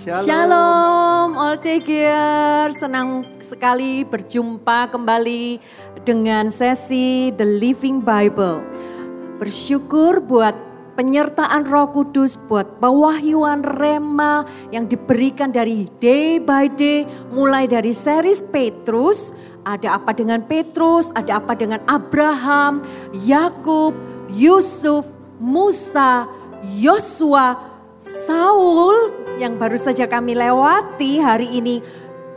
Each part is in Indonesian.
Shalom. Shalom all Cegir. Senang sekali berjumpa kembali dengan sesi The Living Bible. Bersyukur buat penyertaan Roh Kudus, buat pewahyuan rema yang diberikan dari day by day, mulai dari series Petrus, ada apa dengan Petrus, ada apa dengan Abraham, Yakub, Yusuf, Musa, Yosua, Saul yang baru saja kami lewati hari ini.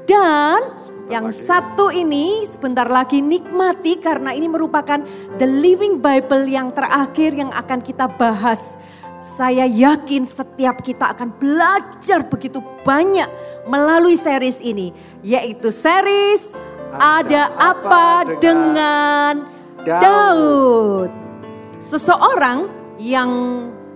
Dan yang satu ini sebentar lagi nikmati karena ini merupakan The Living Bible yang terakhir yang akan kita bahas. Saya yakin setiap kita akan belajar begitu banyak melalui series ini. Yaitu series Ada Apa Dengan Daud. Seseorang yang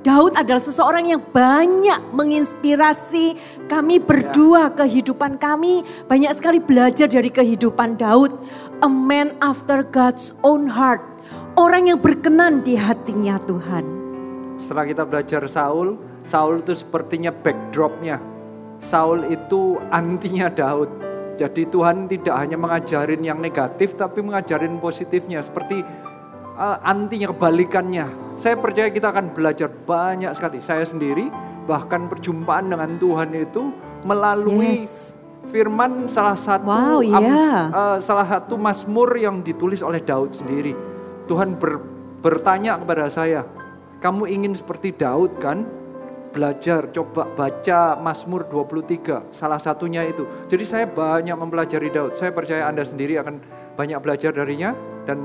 Daud adalah seseorang yang banyak menginspirasi kami berdua kehidupan kami. Banyak sekali belajar dari kehidupan Daud. A man after God's own heart. Orang yang berkenan di hatinya Tuhan. Setelah kita belajar Saul, Saul itu sepertinya backdropnya. Saul itu antinya Daud. Jadi Tuhan tidak hanya mengajarin yang negatif, tapi mengajarin positifnya. Seperti uh, antinya kebalikannya. Saya percaya kita akan belajar banyak sekali. Saya sendiri bahkan perjumpaan dengan Tuhan itu melalui Yes. firman salah satu Wow, ams- iya. uh, salah satu mazmur yang ditulis oleh Daud sendiri. Tuhan ber- bertanya kepada saya, "Kamu ingin seperti Daud kan?" Belajar, coba baca Mazmur 23, salah satunya itu. Jadi saya banyak mempelajari Daud. Saya percaya Anda sendiri akan banyak belajar darinya dan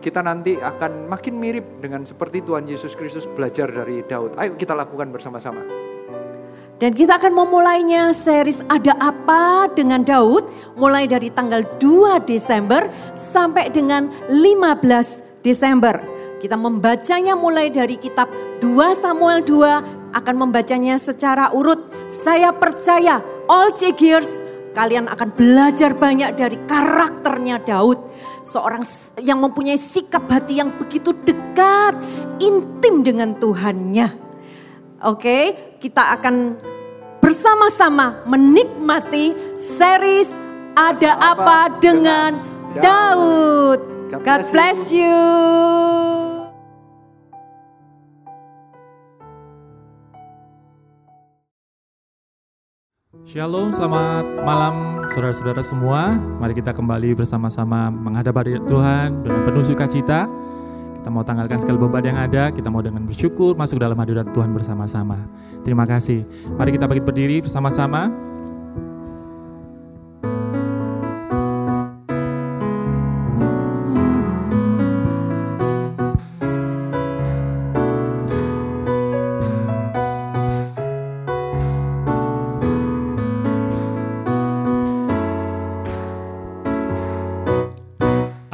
kita nanti akan makin mirip dengan seperti Tuhan Yesus Kristus belajar dari Daud. Ayo kita lakukan bersama-sama. Dan kita akan memulainya series Ada Apa dengan Daud mulai dari tanggal 2 Desember sampai dengan 15 Desember. Kita membacanya mulai dari kitab 2 Samuel 2 akan membacanya secara urut. Saya percaya all Chegiers kalian akan belajar banyak dari karakternya Daud. Seorang yang mempunyai sikap hati yang begitu dekat, intim dengan Tuhannya. Oke, kita akan bersama-sama menikmati series Ada Apa dengan Daud. God bless you. Shalom, selamat malam saudara-saudara semua. Mari kita kembali bersama-sama menghadap hadirat Tuhan dengan penuh sukacita. Kita mau tanggalkan segala beban yang ada, kita mau dengan bersyukur masuk dalam hadirat Tuhan bersama-sama. Terima kasih. Mari kita bangkit berdiri bersama-sama.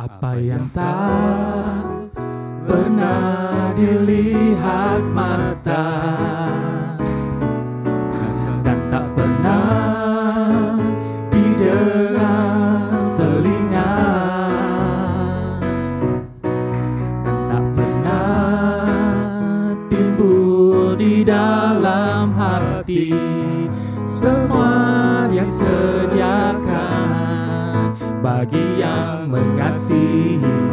Apa yang tak pernah dilihat mata bagi yang mengasihi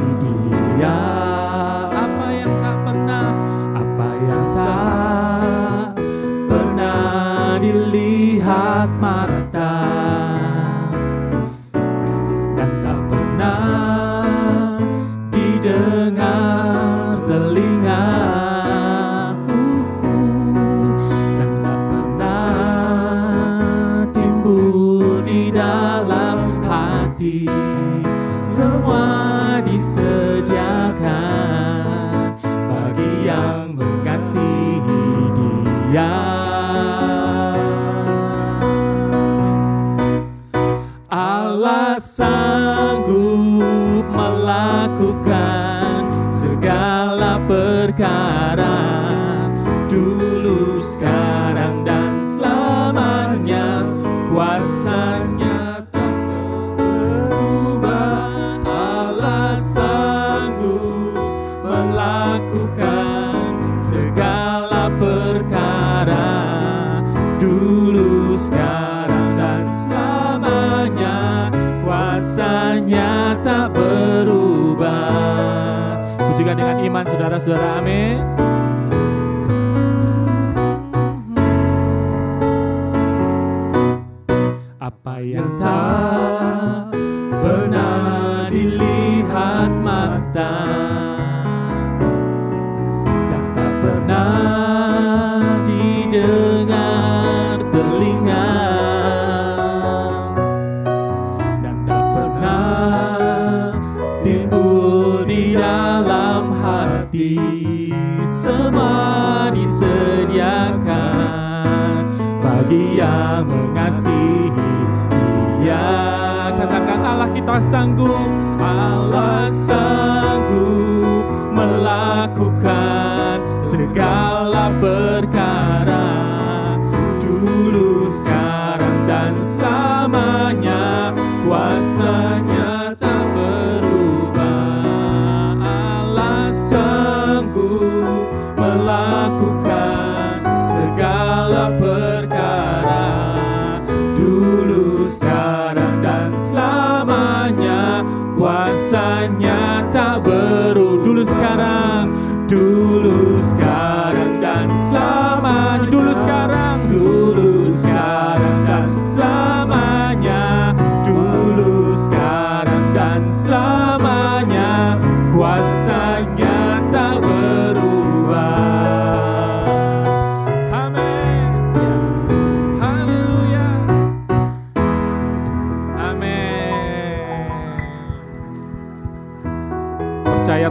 하시라 아멘.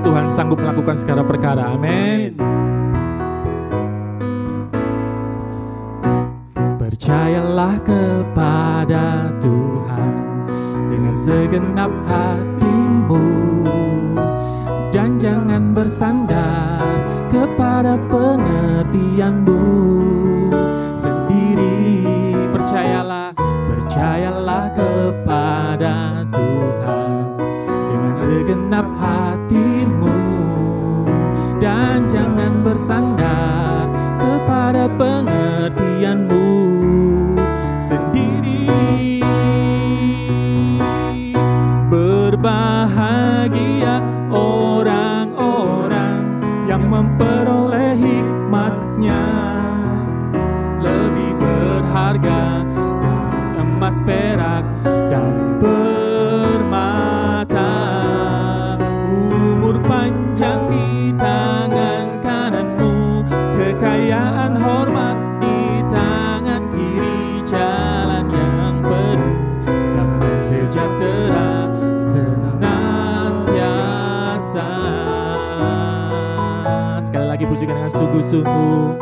Tuhan sanggup melakukan segala perkara. Amin. Percayalah kepada Tuhan dengan segenap hatimu bersandar kepada pengertianmu. Sendiri percayalah percayalah kepada Tuhan. Dengan segenap hati suhu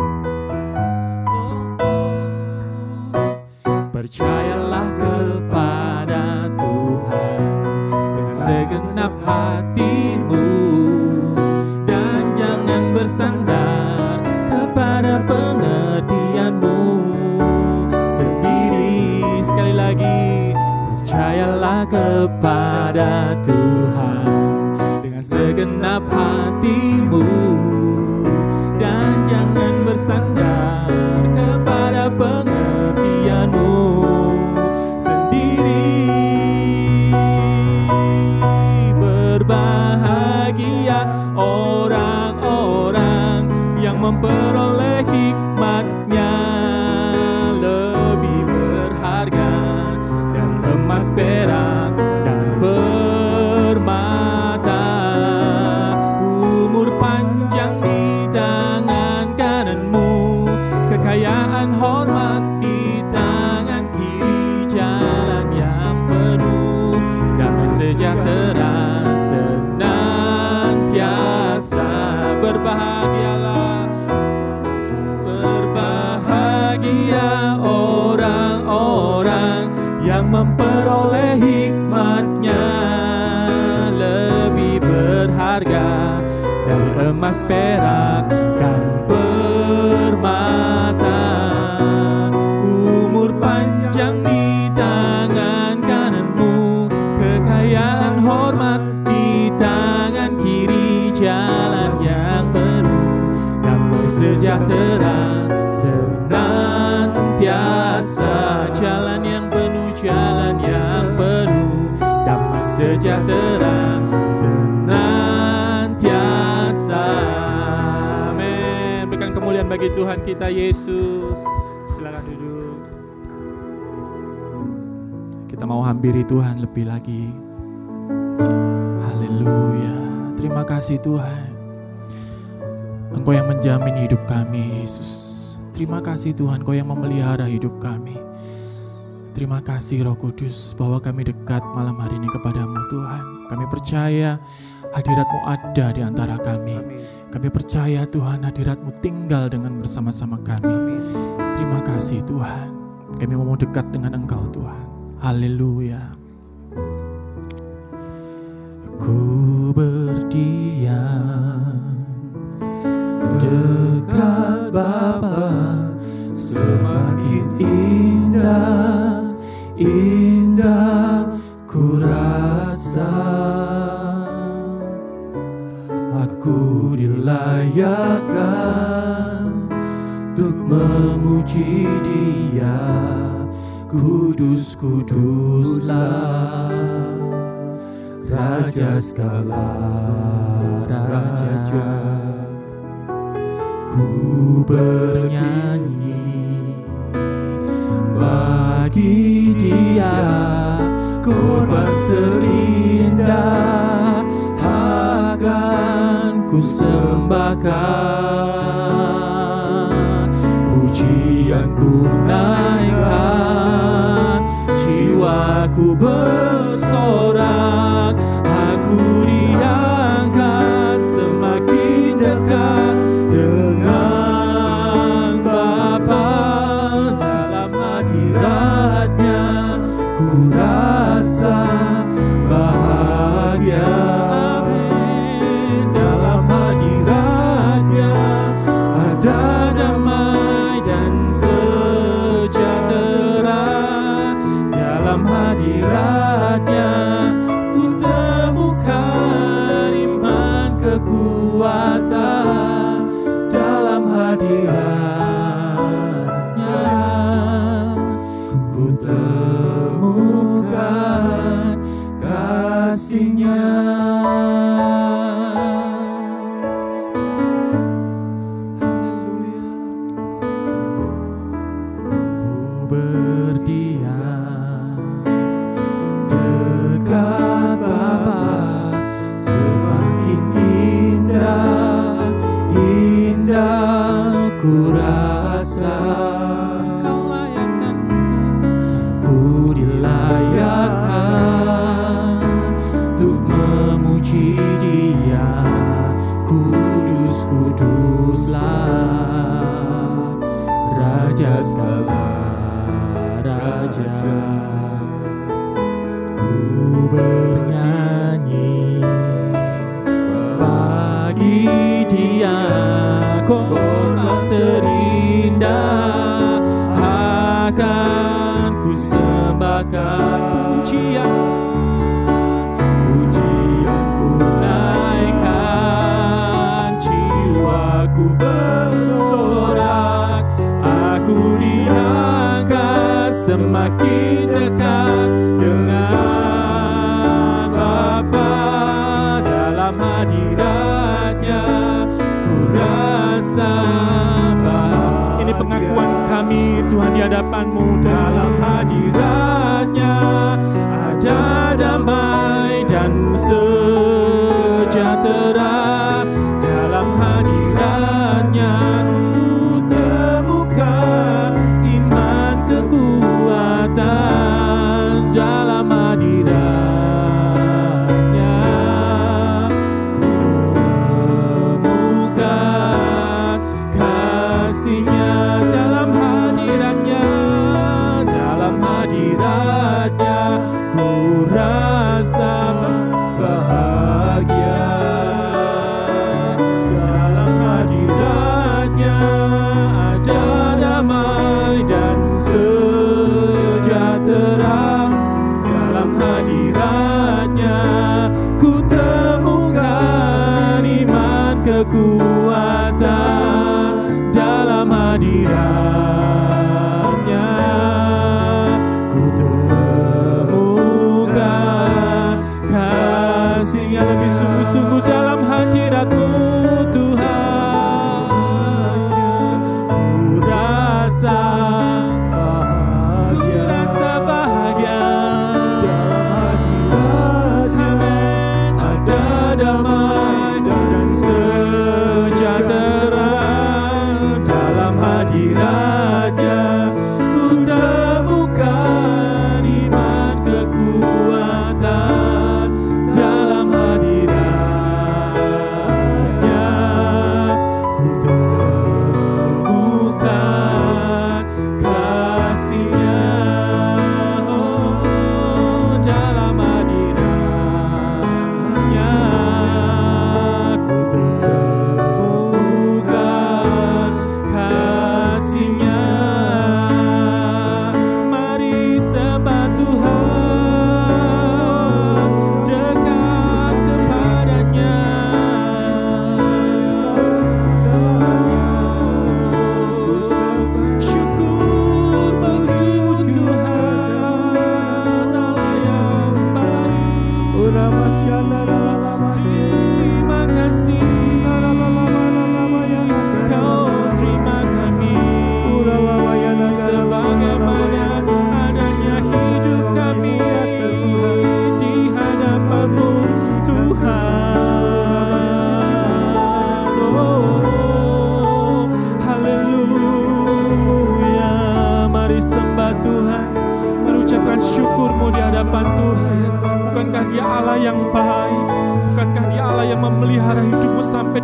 terang senantiasa. Amin. Berikan kemuliaan bagi Tuhan kita Yesus. Silakan duduk. Kita mau hampiri Tuhan lebih lagi. Haleluya. Terima kasih Tuhan. Engkau yang menjamin hidup kami, Yesus. Terima kasih Tuhan, Kau yang memelihara hidup kami. Terima kasih Roh Kudus bahwa kami dekat malam hari ini kepadamu Tuhan. Kami percaya hadiratmu ada di antara kami. Kami percaya Tuhan hadiratmu tinggal dengan bersama-sama kami. Terima kasih Tuhan. Kami mau dekat dengan Engkau Tuhan. Haleluya. Ku berdiam dekat Bapa semakin indah, indah ku rasa aku dilayakkan untuk memuji Dia. Kudus, kuduslah Raja segala raja Ku bernyanyi bagi dia korban terindah akan ku sembahkan pujian ku naikkan jiwaku bersorak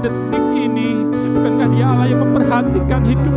detik ini? Bukankah dia Allah yang memperhatikan hidup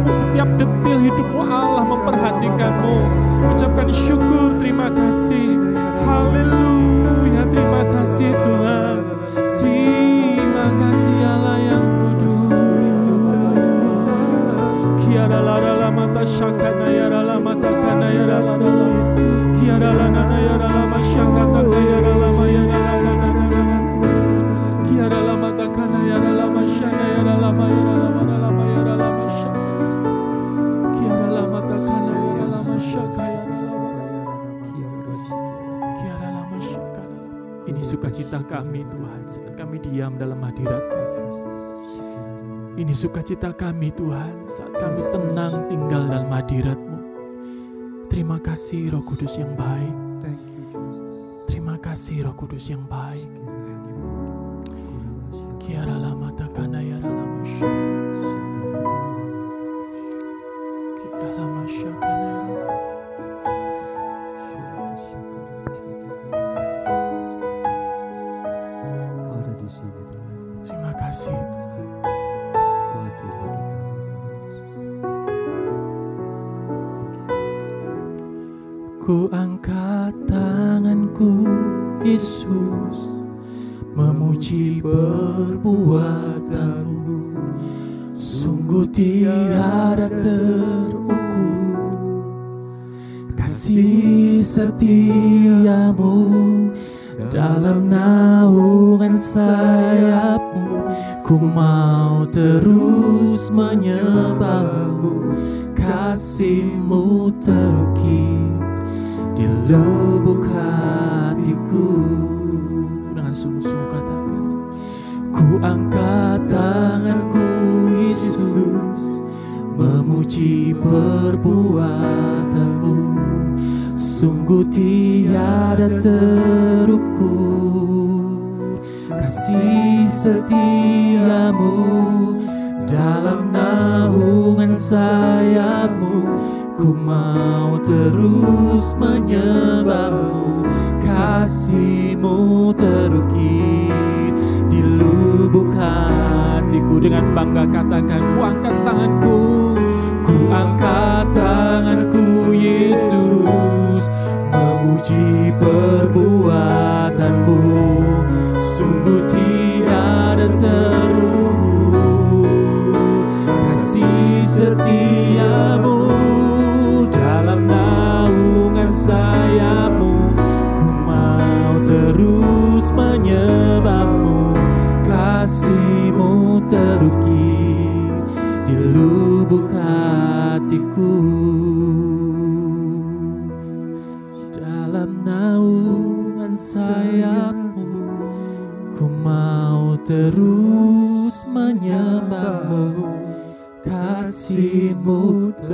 ini sukacita kami Tuhan saat kami tenang tinggal dalam hadiratmu. Terima kasih Roh Kudus yang baik. Terima kasih Roh Kudus yang baik.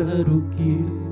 quero que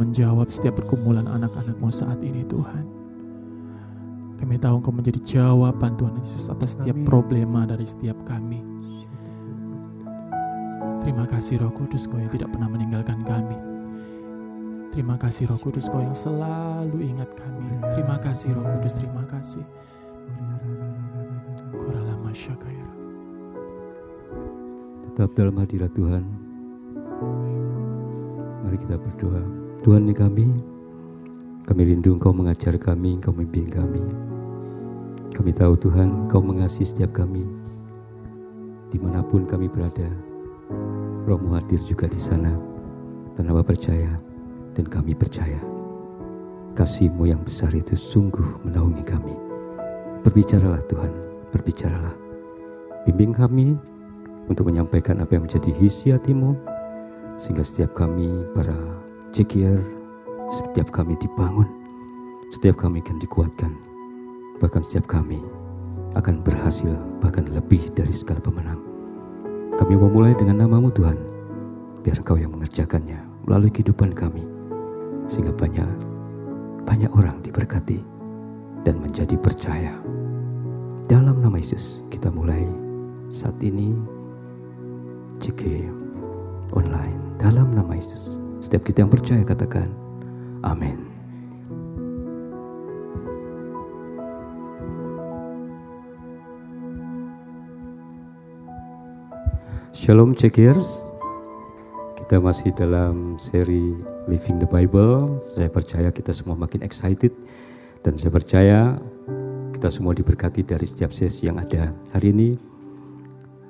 menjawab setiap pergumulan anak-anakmu saat ini Tuhan. Kami tahu Engkau menjadi jawaban Tuhan Yesus atas setiap problema dari setiap kami. Terima kasih Roh Kudus Kau yang tidak pernah meninggalkan kami. Terima kasih Roh Kudus Kau yang selalu ingat kami. Terima kasih Roh Kudus, terima kasih. Kurala masyakaya. Tetap dalam hadirat Tuhan. Mari kita berdoa. Tuhan di kami, kami rindu Engkau mengajar kami, Engkau memimpin kami. Kami tahu Tuhan, Engkau mengasihi setiap kami. Di mana pun kami berada, Rohmu hadir juga di sana. Tanpa percaya, dan kami percaya. Kasihmu yang besar itu sungguh menaungi kami. Berbicaralah Tuhan, berbicaralah. Bimbing kami untuk menyampaikan apa yang menjadi hisi hatimu, sehingga setiap kami, para cekier, setiap kami dibangun, setiap kami akan dikuatkan, bahkan setiap kami akan berhasil bahkan lebih dari segala pemenang. Kami memulai dengan namamu Tuhan, biar Engkau yang mengerjakannya melalui kehidupan kami, sehingga banyak banyak orang diberkati dan menjadi percaya. Dalam nama Yesus kita mulai saat ini CG online dalam nama Yesus. Setiap kita yang percaya katakan amin. Shalom Checkers. Kita masih dalam seri Living the Bible. Saya percaya kita semua makin excited dan saya percaya kita semua diberkati dari setiap sesi yang ada. Hari ini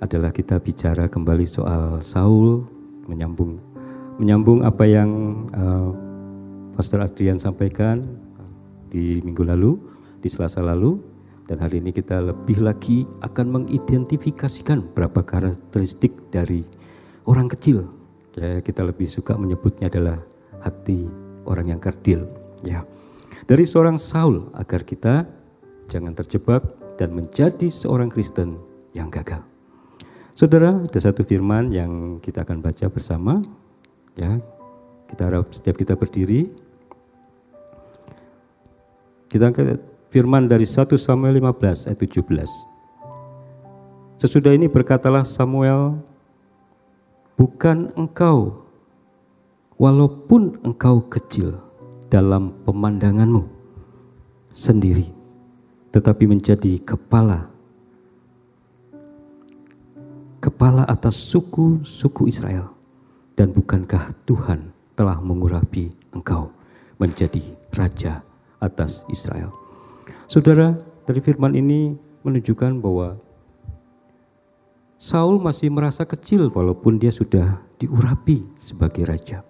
adalah kita bicara kembali soal Saul menyambung menyambung apa yang uh, Pastor Adrian sampaikan di minggu lalu, di Selasa lalu dan hari ini kita lebih lagi akan mengidentifikasikan berapa karakteristik dari orang kecil. Ya, kita lebih suka menyebutnya adalah hati orang yang kerdil. Ya, dari seorang Saul agar kita jangan terjebak dan menjadi seorang Kristen yang gagal. Saudara, ada satu firman yang kita akan baca bersama. Ya, kita harap setiap kita berdiri. Kita angkat firman dari 1 Samuel 15 ayat 17. Sesudah ini berkatalah Samuel, bukan engkau, walaupun engkau kecil dalam pemandanganmu sendiri, tetapi menjadi kepala kepala atas suku-suku Israel. Dan bukankah Tuhan telah mengurapi engkau menjadi raja atas Israel? Saudara, dari firman ini menunjukkan bahwa Saul masih merasa kecil walaupun dia sudah diurapi sebagai raja.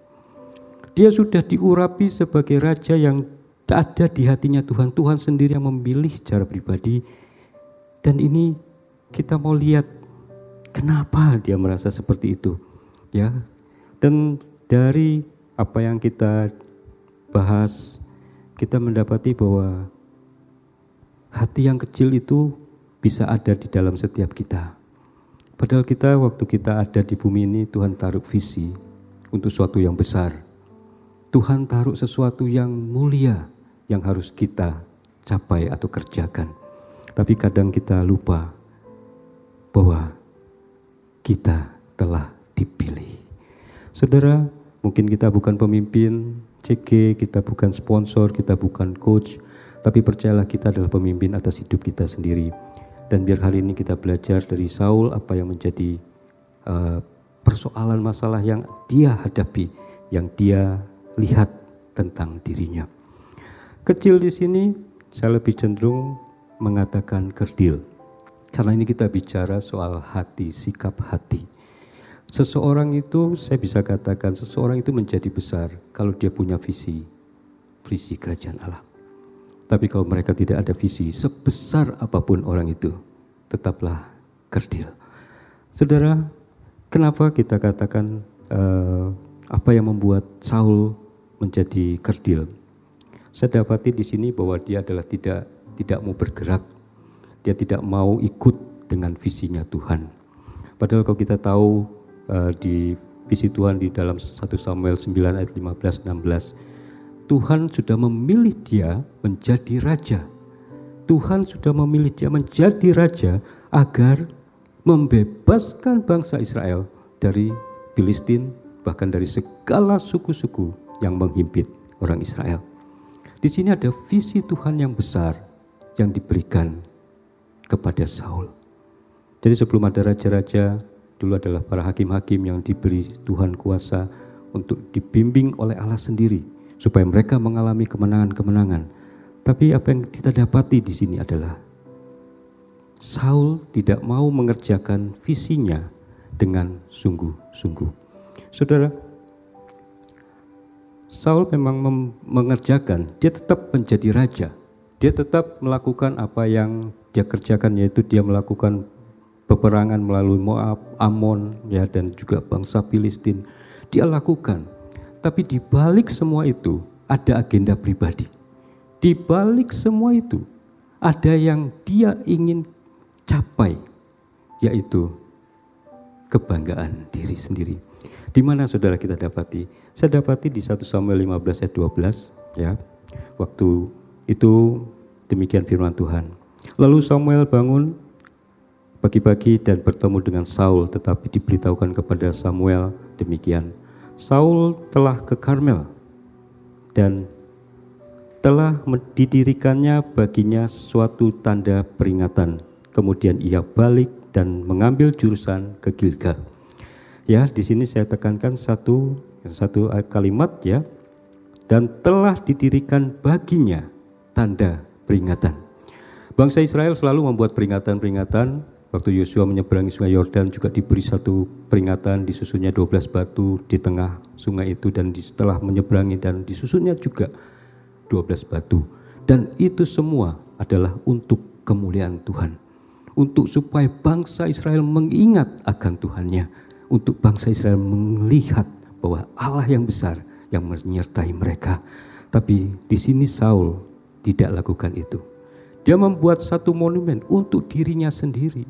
Dia sudah diurapi sebagai raja yang ada di hatinya Tuhan. Tuhan sendiri yang memilih secara pribadi. Dan ini kita mau lihat Kenapa dia merasa seperti itu? Ya. Dan dari apa yang kita bahas, kita mendapati bahwa hati yang kecil itu bisa ada di dalam setiap kita. Padahal kita waktu kita ada di bumi ini Tuhan taruh visi untuk sesuatu yang besar. Tuhan taruh sesuatu yang mulia yang harus kita capai atau kerjakan. Tapi kadang kita lupa bahwa kita telah dipilih. Saudara, mungkin kita bukan pemimpin CG, kita bukan sponsor, kita bukan coach, tapi percayalah kita adalah pemimpin atas hidup kita sendiri. Dan biar hari ini kita belajar dari Saul apa yang menjadi uh, persoalan masalah yang dia hadapi, yang dia lihat tentang dirinya. Kecil di sini saya lebih cenderung mengatakan kerdil. Karena ini kita bicara soal hati, sikap hati. Seseorang itu, saya bisa katakan, seseorang itu menjadi besar kalau dia punya visi, visi kerajaan Allah. Tapi kalau mereka tidak ada visi, sebesar apa pun orang itu, tetaplah kerdil. Saudara, kenapa kita katakan uh, apa yang membuat Saul menjadi kerdil? Saya dapati di sini bahwa dia adalah tidak tidak mau bergerak dia tidak mau ikut dengan visinya Tuhan. Padahal kalau kita tahu uh, di visi Tuhan di dalam 1 Samuel 9 ayat 15 16 Tuhan sudah memilih dia menjadi raja. Tuhan sudah memilih dia menjadi raja agar membebaskan bangsa Israel dari Filistin bahkan dari segala suku-suku yang menghimpit orang Israel. Di sini ada visi Tuhan yang besar yang diberikan kepada Saul. Jadi sebelum ada raja-raja, dulu adalah para hakim-hakim yang diberi Tuhan kuasa untuk dibimbing oleh Allah sendiri supaya mereka mengalami kemenangan-kemenangan. Tapi apa yang kita dapati di sini adalah Saul tidak mau mengerjakan visinya dengan sungguh-sungguh. Saudara, Saul memang mengerjakan, dia tetap menjadi raja. Dia tetap melakukan apa yang dia kerjakan yaitu dia melakukan peperangan melalui Moab, Amon ya dan juga bangsa Filistin. Dia lakukan. Tapi di balik semua itu ada agenda pribadi. Di balik semua itu ada yang dia ingin capai yaitu kebanggaan diri sendiri. Di mana saudara kita dapati? Saya dapati di 1 Samuel 15 ayat 12 ya. Waktu itu demikian firman Tuhan. Lalu Samuel bangun pagi-pagi dan bertemu dengan Saul tetapi diberitahukan kepada Samuel demikian. Saul telah ke Karmel dan telah didirikannya baginya suatu tanda peringatan kemudian ia balik dan mengambil jurusan ke Gilgal. Ya, di sini saya tekankan satu satu kalimat ya. Dan telah didirikan baginya tanda peringatan. Bangsa Israel selalu membuat peringatan-peringatan waktu Yosua menyeberangi sungai Yordan juga diberi satu peringatan disusunnya 12 batu di tengah sungai itu dan setelah menyeberangi dan disusunnya juga 12 batu dan itu semua adalah untuk kemuliaan Tuhan untuk supaya bangsa Israel mengingat akan Tuhannya, untuk bangsa Israel melihat bahwa Allah yang besar yang menyertai mereka. Tapi di sini Saul tidak lakukan itu. Dia membuat satu monumen untuk dirinya sendiri.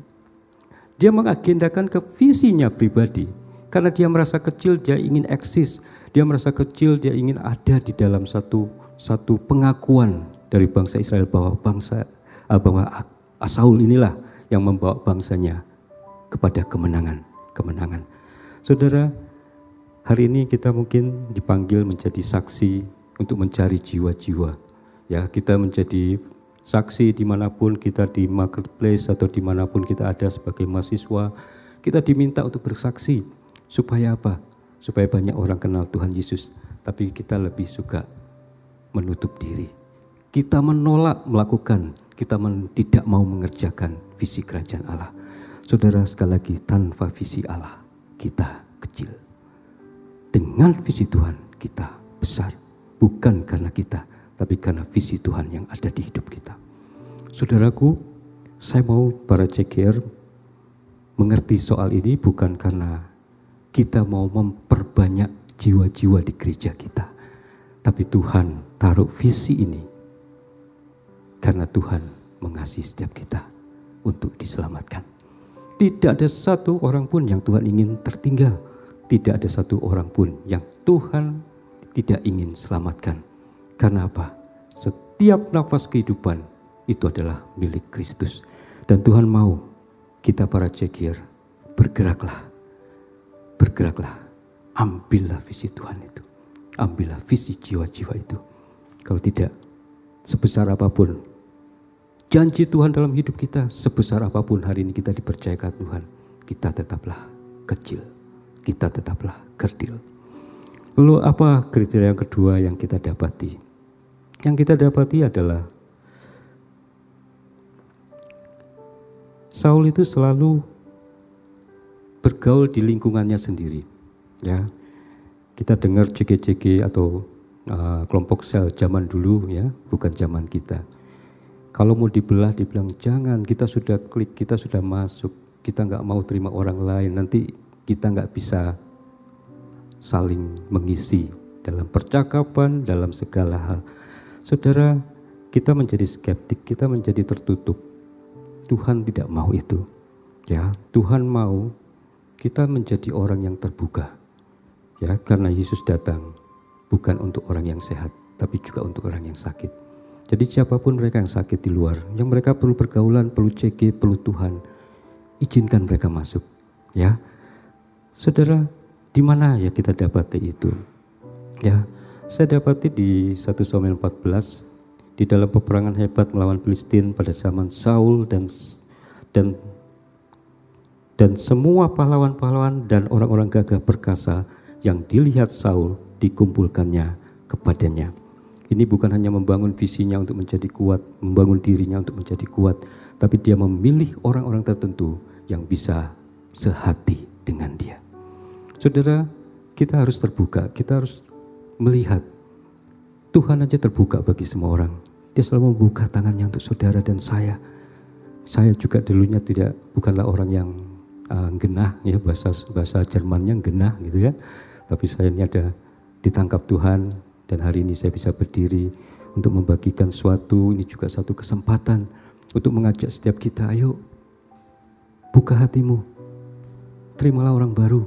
Dia mengagendakan ke visinya pribadi. Karena dia merasa kecil, dia ingin eksis. Dia merasa kecil, dia ingin ada di dalam satu satu pengakuan dari bangsa Israel bahwa bangsa eh, bahwa Saul inilah yang membawa bangsanya kepada kemenangan, kemenangan. Saudara, hari ini kita mungkin dipanggil menjadi saksi untuk mencari jiwa-jiwa. Ya, kita menjadi saksi di mana pun kita di marketplace atau di mana pun kita ada sebagai mahasiswa, kita diminta untuk bersaksi. Supaya apa? Supaya banyak orang kenal Tuhan Yesus. Tapi kita lebih suka menutup diri. Kita menolak melakukan kita tidak mau mengerjakan visi kerajaan Allah. Saudara sekali lagi tanpa visi Allah kita kecil. Dengan visi Tuhan kita besar. Bukan karena kita, tapi karena visi Tuhan yang ada di hidup kita. Saudaraku, saya mau para CGR mengerti soal ini bukan karena kita mau memperbanyak jiwa-jiwa di gereja kita. Tapi Tuhan taruh visi ini karena Tuhan mengasihi setiap kita untuk diselamatkan. Tidak ada satu orang pun yang Tuhan ingin tertinggal. Tidak ada satu orang pun yang Tuhan tidak ingin selamatkan. Karena apa? Setiap nafas kehidupan itu adalah milik Kristus. Dan Tuhan mau kita para cekir bergeraklah. Bergeraklah. Ambillah visi Tuhan itu. Ambillah visi jiwa-jiwa itu. Kalau tidak, sebesar apa pun janji Tuhan dalam hidup kita, sebesar apa pun hari ini kita dipercayakan Tuhan, kita tetaplah kecil, kita tetaplah kerdil. Lalu apa kriteria yang kedua yang kita dapati? Yang kita dapati adalah Saul itu selalu bergaul di lingkungannya sendiri. Ya, kita dengar JG-JG atau uh, kelompok sel zaman dulu ya, bukan zaman kita kalau mau dibelah, dibilang jangan, kita sudah klik, kita sudah masuk, kita nggak mau terima orang lain, nanti kita nggak bisa saling mengisi dalam percakapan, dalam segala hal. Saudara, kita menjadi skeptik, kita menjadi tertutup. Tuhan tidak mau itu. Ya, Tuhan mau kita menjadi orang yang terbuka. Ya, karena Yesus datang bukan untuk orang yang sehat, tapi juga untuk orang yang sakit. Jadi siapa pun mereka yang sakit di luar, yang mereka perlu pergaulan, perlu CG, perlu Tuhan, izinkan mereka masuk. Ya, saudara, di mana ya kita dapati itu? Ya, saya dapati di 1 Samuel 14 di dalam peperangan hebat melawan Filistin pada zaman Saul dan dan dan semua pahlawan-pahlawan dan orang-orang gagah perkasa yang dilihat Saul dikumpulkannya kepadanya. Ini bukan hanya membangun visinya untuk menjadi kuat, membangun dirinya untuk menjadi kuat, tapi dia memilih orang-orang tertentu yang bisa sehati dengan dia. Saudara, kita harus terbuka, kita harus melihat Tuhan aja terbuka bagi semua orang. Dia selalu membuka tangannya untuk saudara dan saya. Saya juga dulunya tidak bukanlah orang yang uh, genah ya bahasa bahasa Jermannya genah gitu ya. Tapi saya ini ada ditangkap Tuhan dan hari ini saya bisa berdiri untuk membagikan suatu, ini juga satu kesempatan untuk mengajak setiap kita, ayo buka hatimu, terimalah orang baru.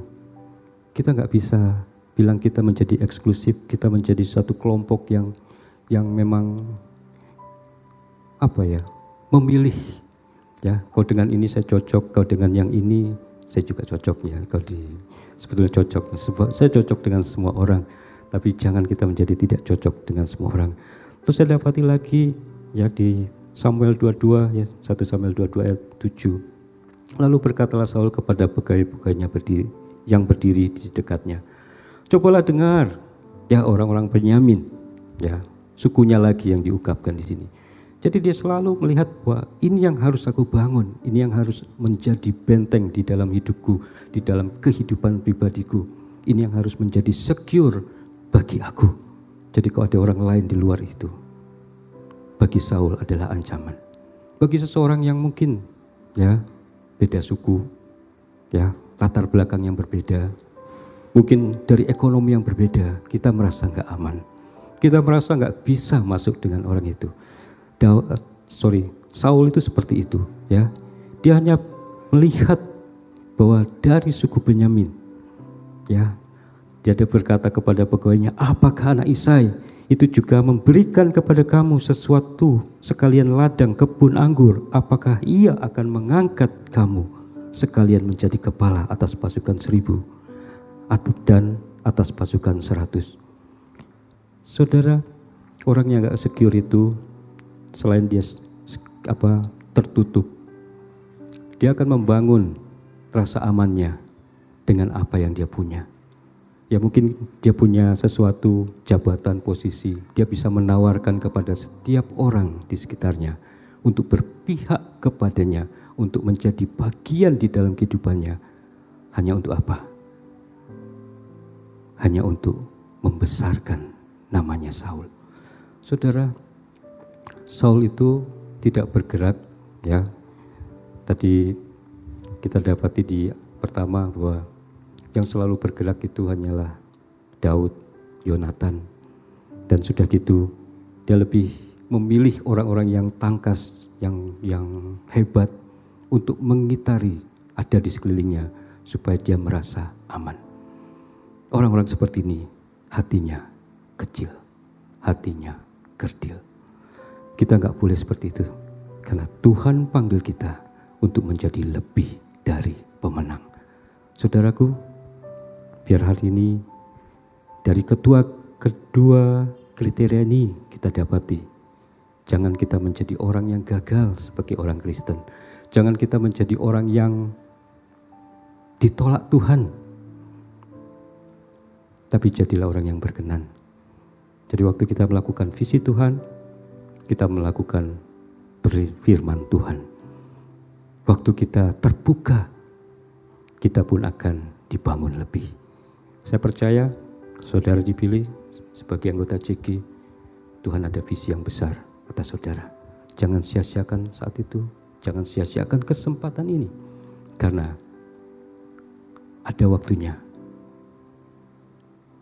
Kita nggak bisa bilang kita menjadi eksklusif, kita menjadi satu kelompok yang yang memang apa ya, memilih ya, kau dengan ini saya cocok, kau dengan yang ini saya juga cocok ya, kau di sebetulnya cocok, saya cocok dengan semua orang tapi jangan kita menjadi tidak cocok dengan semua orang. Terus saya dapati lagi ya di Samuel 22 ya 1 Samuel 22 ayat 7. Lalu berkatalah Saul kepada pegawai-pegawainya berdiri yang berdiri di dekatnya. Cobalah dengar ya orang-orang Benyamin ya sukunya lagi yang diungkapkan di sini. Jadi dia selalu melihat bahwa ini yang harus aku bangun, ini yang harus menjadi benteng di dalam hidupku, di dalam kehidupan pribadiku. Ini yang harus menjadi secure bagi aku. Jadi kalau ada orang lain di luar itu, bagi Saul adalah ancaman. Bagi seseorang yang mungkin ya beda suku, ya latar belakang yang berbeda, mungkin dari ekonomi yang berbeda, kita merasa nggak aman. Kita merasa nggak bisa masuk dengan orang itu. Da, uh, sorry, Saul itu seperti itu, ya. Dia hanya melihat bahwa dari suku Benyamin, ya dia berkata kepada pegawainya, apakah anak Isai itu juga memberikan kepada kamu sesuatu sekalian ladang kebun anggur, apakah ia akan mengangkat kamu sekalian menjadi kepala atas pasukan seribu dan atas pasukan seratus. Saudara, orang yang gak secure itu selain dia apa tertutup, dia akan membangun rasa amannya dengan apa yang dia punya. Ya mungkin dia punya sesuatu jabatan posisi, dia bisa menawarkan kepada setiap orang di sekitarnya untuk berpihak kepadanya, untuk menjadi bagian di dalam kehidupannya. Hanya untuk apa? Hanya untuk membesarkan namanya Saul. Saudara, Saul itu tidak bergerak ya. Tadi kita dapati di pertama bahwa yang selalu bergerak itu hanyalah Daud, Yonatan. Dan sudah gitu dia lebih memilih orang-orang yang tangkas, yang yang hebat untuk mengitari ada di sekelilingnya supaya dia merasa aman. Orang-orang seperti ini hatinya kecil, hatinya kerdil. Kita nggak boleh seperti itu karena Tuhan panggil kita untuk menjadi lebih dari pemenang. Saudaraku, Biar hari ini dari kedua kedua kriteria ini kita dapati. Jangan kita menjadi orang yang gagal sebagai orang Kristen. Jangan kita menjadi orang yang ditolak Tuhan. Tapi jadilah orang yang berkenan. Jadi waktu kita melakukan visi Tuhan, kita melakukan firman Tuhan. Waktu kita terbuka, kita pun akan dibangun lebih. Saya percaya saudara dipilih sebagai anggota CG, Tuhan ada visi yang besar atas saudara. Jangan sia-siakan saat itu, jangan sia-siakan kesempatan ini. Karena ada waktunya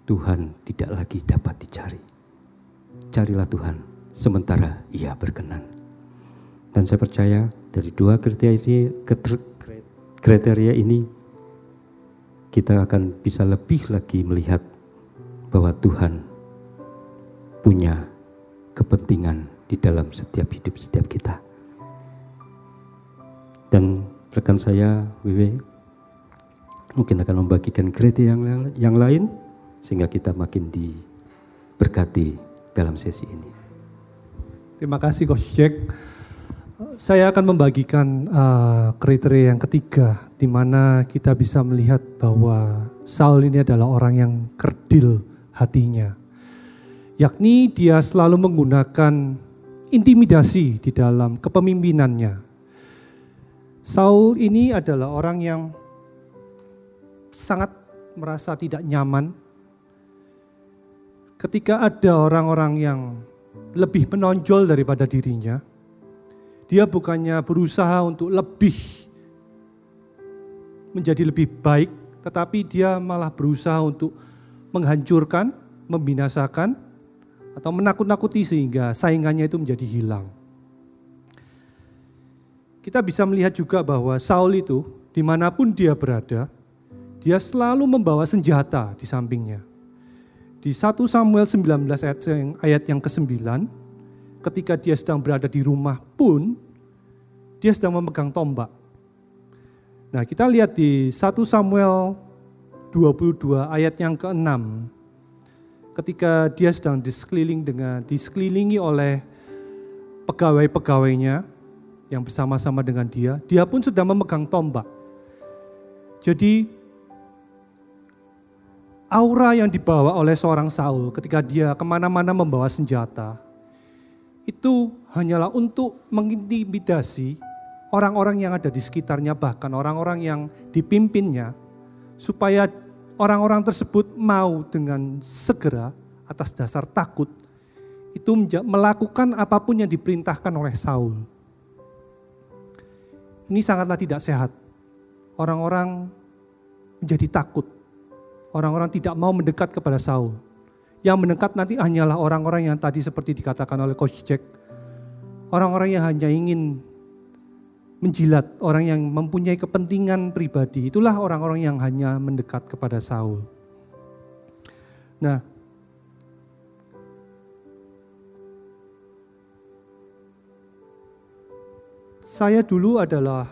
Tuhan tidak lagi dapat dicari. Carilah Tuhan sementara ia berkenan. Dan saya percaya dari dua kriteria, kriteria ini kita akan bisa lebih lagi melihat bahwa Tuhan punya kepentingan di dalam setiap hidup setiap kita. Dan rekan saya Wiwi mungkin akan membagikan kriteria yang, yang lain sehingga kita makin diberkati dalam sesi ini. Terima kasih Coach Jack. Saya akan membagikan uh, kriteria yang ketiga, di mana kita bisa melihat bahwa Saul ini adalah orang yang kerdil hatinya. yakni dia selalu menggunakan intimidasi di dalam kepemimpinannya. Saul ini adalah orang yang sangat merasa tidak nyaman ketika ada orang-orang yang lebih menonjol daripada dirinya. Dia bukannya berusaha untuk lebih menjadi lebih baik, tetapi dia malah berusaha untuk menghancurkan, membinasakan, atau menakut-nakuti sehingga saingannya itu menjadi hilang. Kita bisa melihat juga bahwa Saul itu di mana pun dia berada, dia selalu membawa senjata di sampingnya. Di 1 Samuel 19 ayat yang, ayat yang ke-9, ketika dia sedang berada di rumah pun, dia sedang memegang tombak. Nah kita lihat di 1 Samuel 22 ayat yang ke-6, ketika dia sedang disekeliling dengan disekelilingi oleh pegawai-pegawainya yang bersama-sama dengan dia, dia pun sedang memegang tombak. Jadi aura yang dibawa oleh seorang Saul ketika dia ke mana-mana membawa senjata, itu hanyalah untuk mengintimidasi orang-orang yang ada di sekitarnya, bahkan orang-orang yang dipimpinnya, supaya orang-orang tersebut mau dengan segera atas dasar takut itu melakukan apa pun yang diperintahkan oleh Saul. Ini sangatlah tidak sehat. Orang-orang menjadi takut. Orang-orang tidak mau mendekat kepada Saul. Yang mendekat nanti hanyalah orang-orang yang tadi seperti dikatakan oleh Coach Jack. Orang-orang yang hanya ingin menjilat, orang yang mempunyai kepentingan pribadi, itulah orang-orang yang hanya mendekat kepada Saul. Nah, saya dulu adalah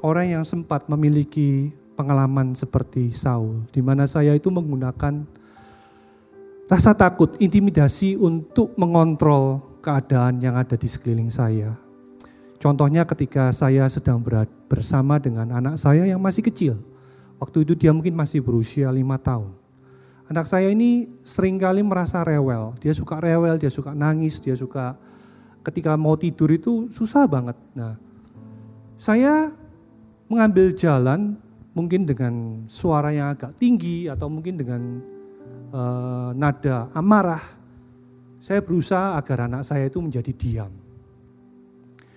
orang yang sempat memiliki pengalaman seperti Saul, di mana saya itu menggunakan rasa takut, intimidasi untuk mengontrol keadaan yang ada di sekeliling saya. Contohnya ketika saya sedang bersama dengan anak saya yang masih kecil. Waktu itu dia mungkin masih berusia lima tahun. Anak saya ini sering kali merasa rewel. Dia suka rewel, dia suka nangis, dia suka ketika mau tidur itu susah banget. Nah, saya mengambil jalan mungkin dengan suara yang agak tinggi atau mungkin dengan uh, nada amarah. Saya berusaha agar anak saya itu menjadi diam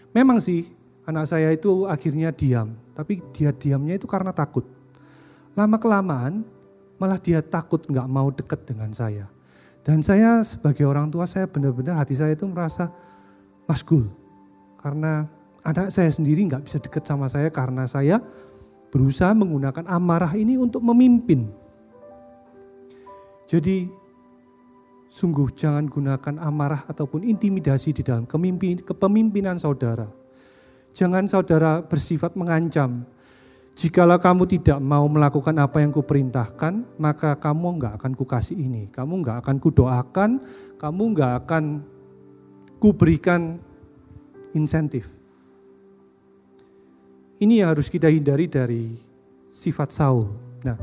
Memang sih anak saya itu akhirnya diam, tapi dia diamnya itu karena takut. Lama kelamaan malah dia takut nggak mau dekat dengan saya. Dan saya sebagai orang tua saya benar-benar hati saya itu merasa masgul. Karena anak saya sendiri nggak bisa dekat sama saya karena saya berusaha menggunakan amarah ini untuk memimpin. Jadi Sungguh jangan gunakan amarah ataupun intimidasi di dalam kepemimpinan saudara. Jangan saudara bersifat mengancam. Jikalau kamu tidak mau melakukan apa yang kuperintahkan, maka kamu enggak akan kukasih ini. Kamu enggak akan kudoakan, kamu enggak akan kuberikan insentif. Ini yang harus kita hindari dari sifat Saul. Nah,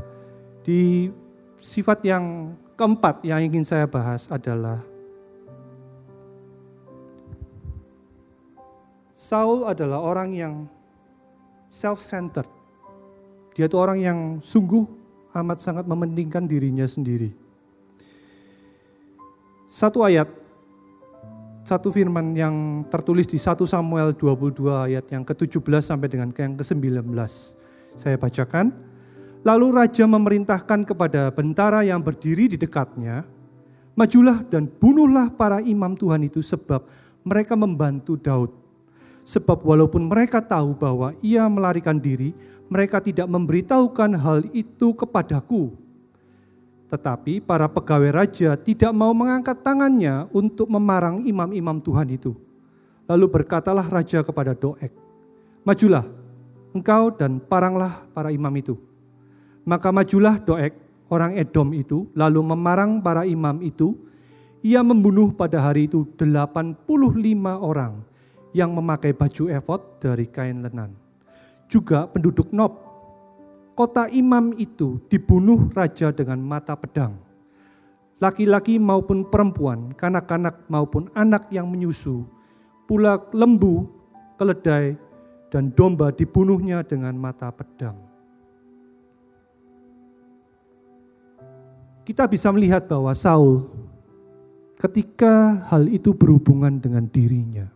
di sifat yang keempat yang ingin saya bahas adalah Saul adalah orang yang self-centered. Dia itu orang yang sungguh amat sangat mementingkan dirinya sendiri. Satu ayat, satu firman yang tertulis di 1 Samuel 22 ayat yang ke-17 sampai dengan yang ke-19. Saya bacakan. Lalu raja memerintahkan kepada bentara yang berdiri di dekatnya, "Majulah dan bunuhlah para imam Tuhan itu sebab mereka membantu Daud. Sebab walaupun mereka tahu bahwa ia melarikan diri, mereka tidak memberitahukan hal itu kepadaku." Tetapi para pegawai raja tidak mau mengangkat tangannya untuk memarang imam-imam Tuhan itu. Lalu berkatalah raja kepada Doeg, "Majulah, engkau dan paranglah para imam itu." Maka majulah Doeg, orang Edom itu, lalu memarang para imam itu. Ia membunuh pada hari itu 85 orang yang memakai baju efod dari kain lenan. Juga penduduk Nob, kota imam itu dibunuh raja dengan mata pedang. laki-laki maupun perempuan, kanak-kanak maupun anak yang menyusu, pula lembu, keledai, dan domba dibunuhnya dengan mata pedang. Kita bisa melihat bahwa Saul ketika hal itu berhubungan dengan dirinya,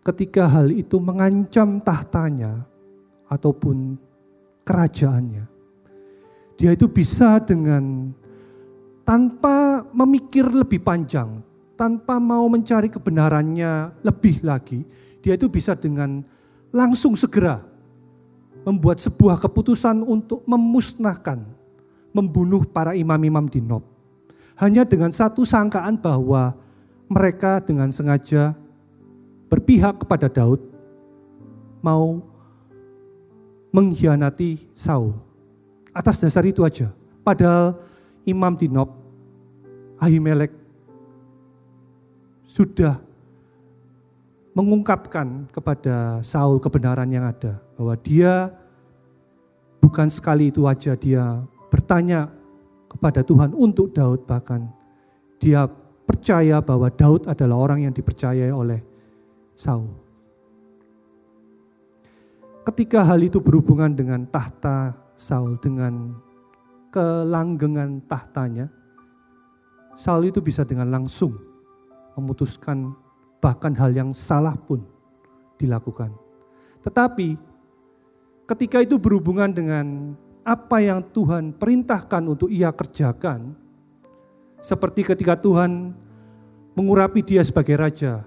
ketika hal itu mengancam tahtanya ataupun kerajaannya, dia itu bisa dengan tanpa memikir lebih panjang, tanpa mau mencari kebenarannya lebih lagi, dia itu bisa dengan langsung segera membuat sebuah keputusan untuk memusnahkan, membunuh para imam-imam di Nob. Hanya dengan satu sangkaan bahwa mereka dengan sengaja berpihak kepada Daud, mau mengkhianati Saul. Atas dasar itu aja. Padahal Imam di Nob, Ahimelek, sudah mengungkapkan kepada Saul kebenaran yang ada. Bahwa dia bukan sekali itu aja dia bertanya kepada Tuhan untuk Daud bahkan dia percaya bahwa Daud adalah orang yang dipercayai oleh Saul. Ketika hal itu berhubungan dengan tahta Saul dengan kelanggengan tahtanya, Saul itu bisa dengan langsung memutuskan bahkan hal yang salah pun dilakukan. Tetapi ketika itu berhubungan dengan apa yang Tuhan perintahkan untuk ia kerjakan, seperti ketika Tuhan mengurapi dia sebagai raja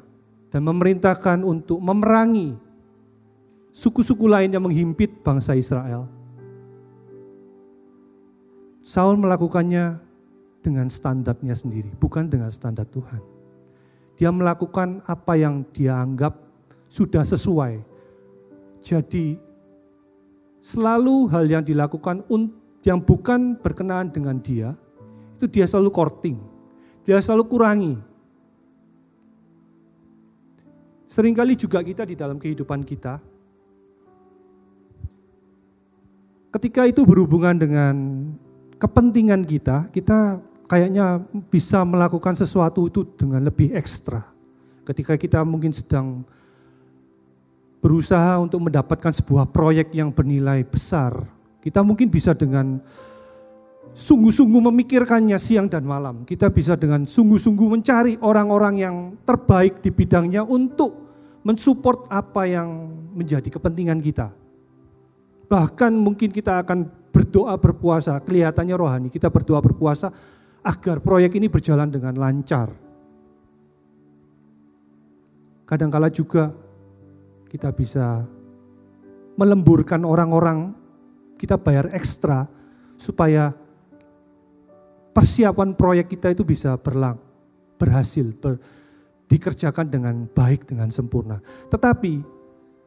dan memerintahkan untuk memerangi suku-suku lain yang menghimpit bangsa Israel. Saul melakukannya dengan standarnya sendiri, bukan dengan standar Tuhan. Dia melakukan apa yang dia anggap sudah sesuai. Jadi selalu hal yang dilakukan yang bukan berkenaan dengan dia, itu dia selalu courting. Dia selalu kurangi. Seringkali juga kita di dalam kehidupan kita, ketika itu berhubungan dengan kepentingan kita, kita kayaknya bisa melakukan sesuatu itu dengan lebih ekstra. Ketika kita mungkin sedang berusaha untuk mendapatkan sebuah proyek yang bernilai besar, kita mungkin bisa dengan sungguh-sungguh memikirkannya siang dan malam. Kita bisa dengan sungguh-sungguh mencari orang-orang yang terbaik di bidangnya untuk mensupport apa yang menjadi kepentingan kita. Bahkan mungkin kita akan berdoa berpuasa, kelihatannya rohani. Kita berdoa berpuasa agar proyek ini berjalan dengan lancar. Kadangkala juga kita bisa melemburkan orang-orang, kita bayar ekstra supaya persiapan proyek kita itu bisa berlang, berhasil, ber, dikerjakan dengan baik, dengan sempurna. Tetapi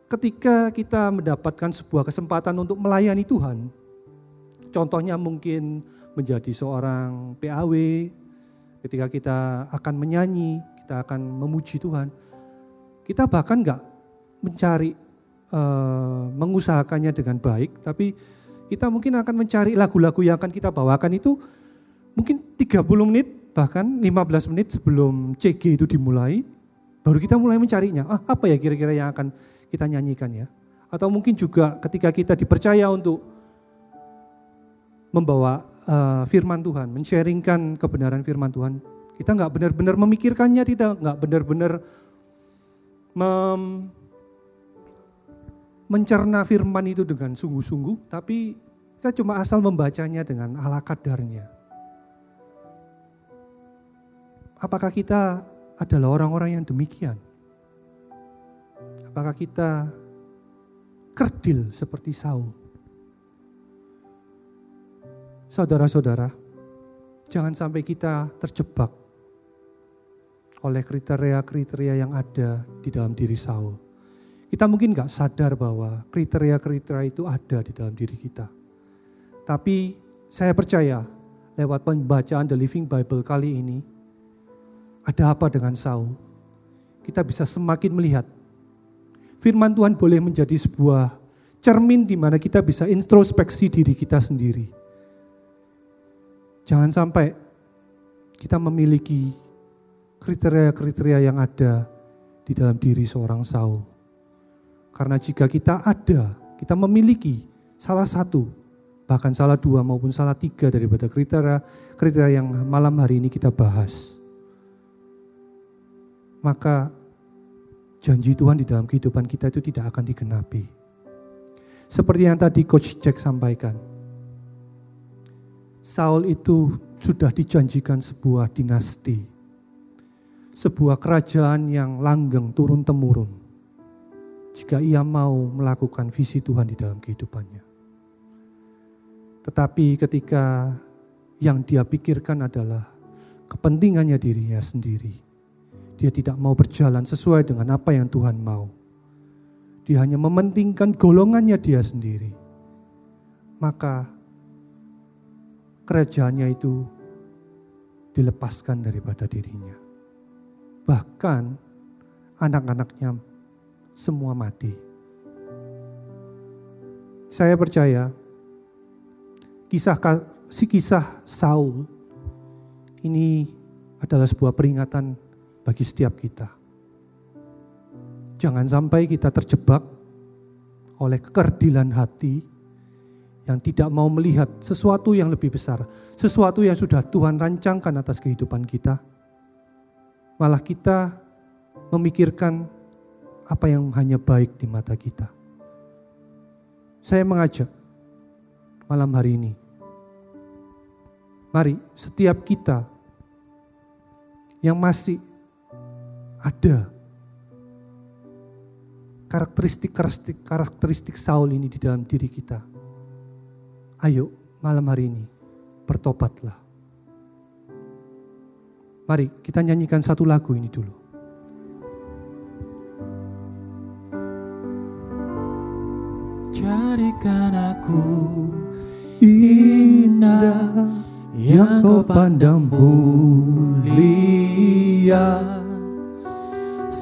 ketika kita mendapatkan sebuah kesempatan untuk melayani Tuhan, Contohnya mungkin menjadi seorang PAW, ketika kita akan menyanyi, kita akan memuji Tuhan. Kita bahkan nggak mencari, uh, mengusahakannya dengan baik, tapi kita mungkin akan mencari lagu-lagu yang akan kita bawakan itu mungkin 30 menit, bahkan 15 menit sebelum CG itu dimulai, baru kita mulai mencarinya. Ah, apa ya kira-kira yang akan kita nyanyikan ya? Atau mungkin juga ketika kita dipercaya untuk membawa uh, firman Tuhan, men-sharingkan kebenaran firman Tuhan. Kita nggak benar-benar memikirkannya, kita nggak benar-benar mencerna firman itu dengan sungguh-sungguh, tapi kita cuma asal membacanya dengan ala kadarnya. Apakah kita adalah orang-orang yang demikian? Apakah kita kerdil seperti Saul? Saudara-saudara, jangan sampai kita terjebak oleh kriteria-kriteria yang ada di dalam diri Saul. Kita mungkin gak sadar bahwa kriteria-kriteria itu ada di dalam diri kita. Tapi saya percaya lewat pembacaan The Living Bible kali ini, ada apa dengan Saul? Kita bisa semakin melihat firman Tuhan boleh menjadi sebuah cermin di mana kita bisa introspeksi diri kita sendiri Jangan sampai kita memiliki kriteria-kriteria yang ada di dalam diri seorang Saul. Karena jika kita ada, kita memiliki salah satu, bahkan salah dua maupun salah tiga daripada kriteria kriteria yang malam hari ini kita bahas, maka janji Tuhan di dalam kehidupan kita itu tidak akan digenapi. Seperti yang tadi Coach Jack sampaikan, Saul itu sudah dijanjikan sebuah dinasti, sebuah kerajaan yang langgeng turun-temurun. Jika ia mau melakukan visi Tuhan di dalam kehidupannya, tetapi ketika yang dia pikirkan adalah kepentingannya dirinya sendiri, dia tidak mau berjalan sesuai dengan apa yang Tuhan mau. Dia hanya mementingkan golongannya dia sendiri. Maka kerajaannya itu dilepaskan daripada dirinya. Bahkan anak-anaknya semua mati. Saya percaya kisah si kisah Saul ini adalah sebuah peringatan bagi setiap kita. Jangan sampai kita terjebak oleh kekerdilan hati yang tidak mau melihat sesuatu yang lebih besar, sesuatu yang sudah Tuhan rancangkan atas kehidupan kita. Malah kita memikirkan apa yang hanya baik di mata kita. Saya mengajak malam hari ini, mari setiap kita yang masih ada karakteristik-karakteristik karakteristik Saul ini di dalam diri kita Ayo malam hari ini bertobatlah. Mari kita nyanyikan satu lagu ini dulu. Jadikan aku indah yang kau pandang mulia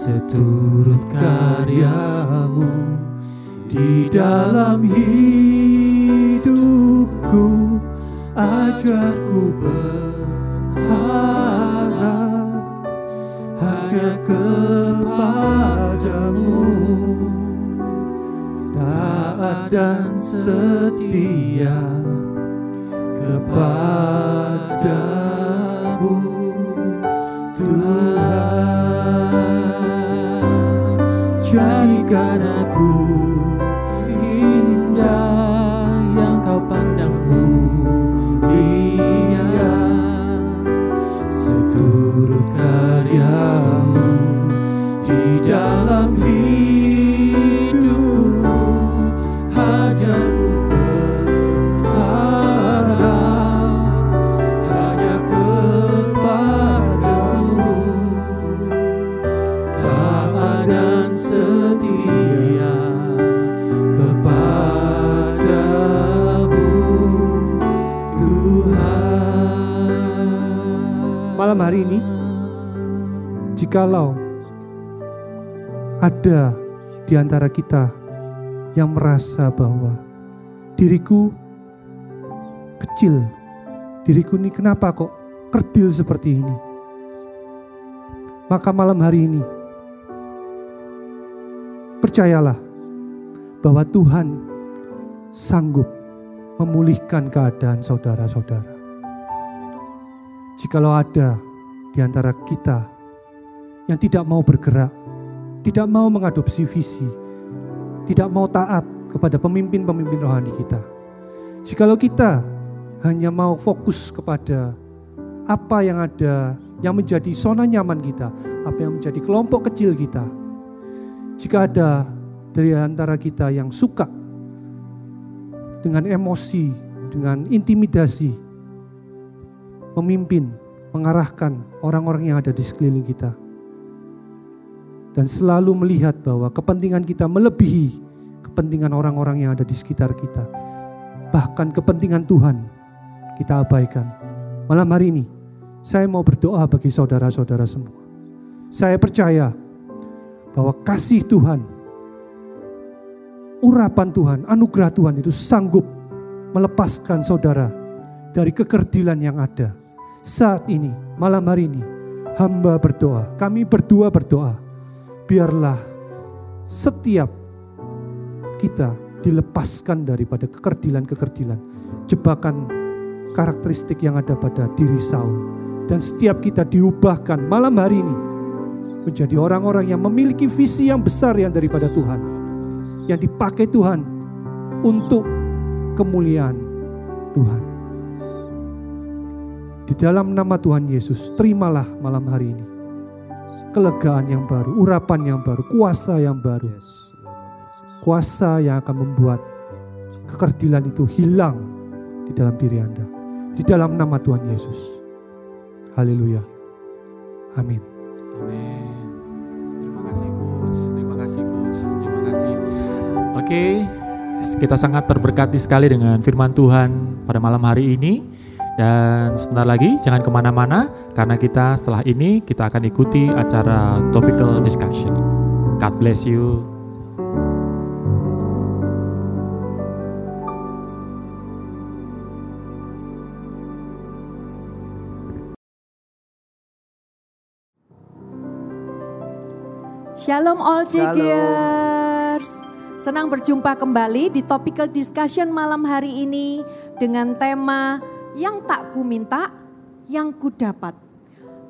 seturut karyamu di dalam hidup hidupku ajarku berharap hanya kepadamu. Taat dan setia kepadamu Tuhan jadikan aku jikalau ada di antara kita yang merasa bahwa diriku kecil, diriku ini kenapa kok kerdil seperti ini? Maka malam hari ini, percayalah bahwa Tuhan sanggup memulihkan keadaan saudara-saudara. Jikalau ada di antara kita yang tidak mau bergerak, tidak mau mengadopsi visi, tidak mau taat kepada pemimpin-pemimpin rohani kita. Jikalau kita hanya mau fokus kepada apa yang ada yang menjadi zona nyaman kita, apa yang menjadi kelompok kecil kita. Jika ada dari antara kita yang suka dengan emosi, dengan intimidasi, memimpin, mengarahkan orang-orang yang ada di sekeliling kita. Dan selalu melihat bahwa kepentingan kita melebihi kepentingan orang-orang yang ada di sekitar kita. Bahkan kepentingan Tuhan kita abaikan. Malam hari ini, saya mau berdoa bagi saudara-saudara semua. Saya percaya bahwa kasih Tuhan, urapan Tuhan, anugerah Tuhan itu sanggup melepaskan saudara dari kekerdilan yang ada saat ini, malam hari ini, hamba berdoa, kami berdua berdoa, biarlah setiap kita dilepaskan daripada kekerdilan-kekerdilan, jebakan karakteristik yang ada pada diri Saul. Dan setiap kita diubahkan malam hari ini menjadi orang-orang yang memiliki visi yang besar yang daripada Tuhan. Yang dipakai Tuhan untuk kemuliaan Tuhan. Di dalam nama Tuhan Yesus, terimalah malam hari ini kelegaan yang baru, urapan yang baru, kuasa yang baru. Kuasa yang akan membuat kekerdilan itu hilang di dalam diri Anda. Di dalam nama Tuhan Yesus. Haleluya. Amin. Amin. Terima kasih coach, terima kasih coach, terima kasih. Oke, kita sangat terberkati sekali dengan firman Tuhan pada malam hari ini. Dan sebentar lagi jangan ke mana-mana karena kita setelah ini kita akan ikuti acara topical discussion. God bless you. Shalom all. Jegers. Senang berjumpa kembali di topical discussion malam hari ini dengan tema yang tak ku minta, yang ku dapat.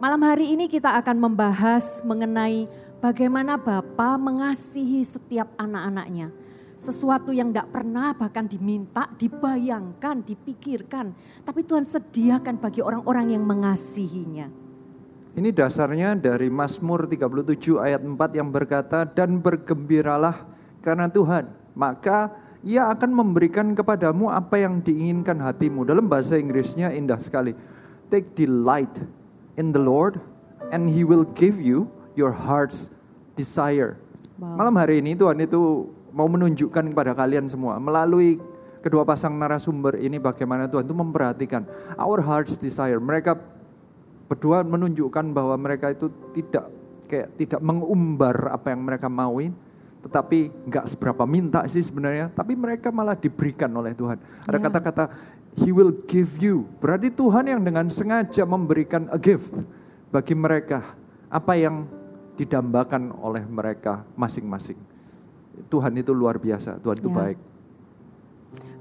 Malam hari ini kita akan membahas mengenai bagaimana Bapa mengasihi setiap anak-anaknya. Sesuatu yang tidak pernah bahkan diminta, dibayangkan, dipikirkan. Tapi Tuhan sediakan bagi orang-orang yang mengasihinya. Ini dasarnya dari Mazmur 37 ayat 4 yang berkata, Dan bergembiralah karena Tuhan, maka ia akan memberikan kepadamu apa yang diinginkan hatimu. Dalam bahasa Inggrisnya indah sekali. Take delight in the Lord and he will give you your heart's desire. Wow. Malam hari ini Tuhan itu mau menunjukkan kepada kalian semua melalui kedua pasang narasumber ini bagaimana Tuhan itu memperhatikan our heart's desire. Mereka berdua menunjukkan bahwa mereka itu tidak kayak tidak mengumbar apa yang mereka mauin, tetapi nggak seberapa minta sih sebenarnya, tapi mereka malah diberikan oleh Tuhan. Ada Ya. kata-kata He will give you, berarti Tuhan yang dengan sengaja memberikan a gift bagi mereka apa yang didambakan oleh mereka masing-masing. Tuhan itu luar biasa, Tuhan itu Ya. baik.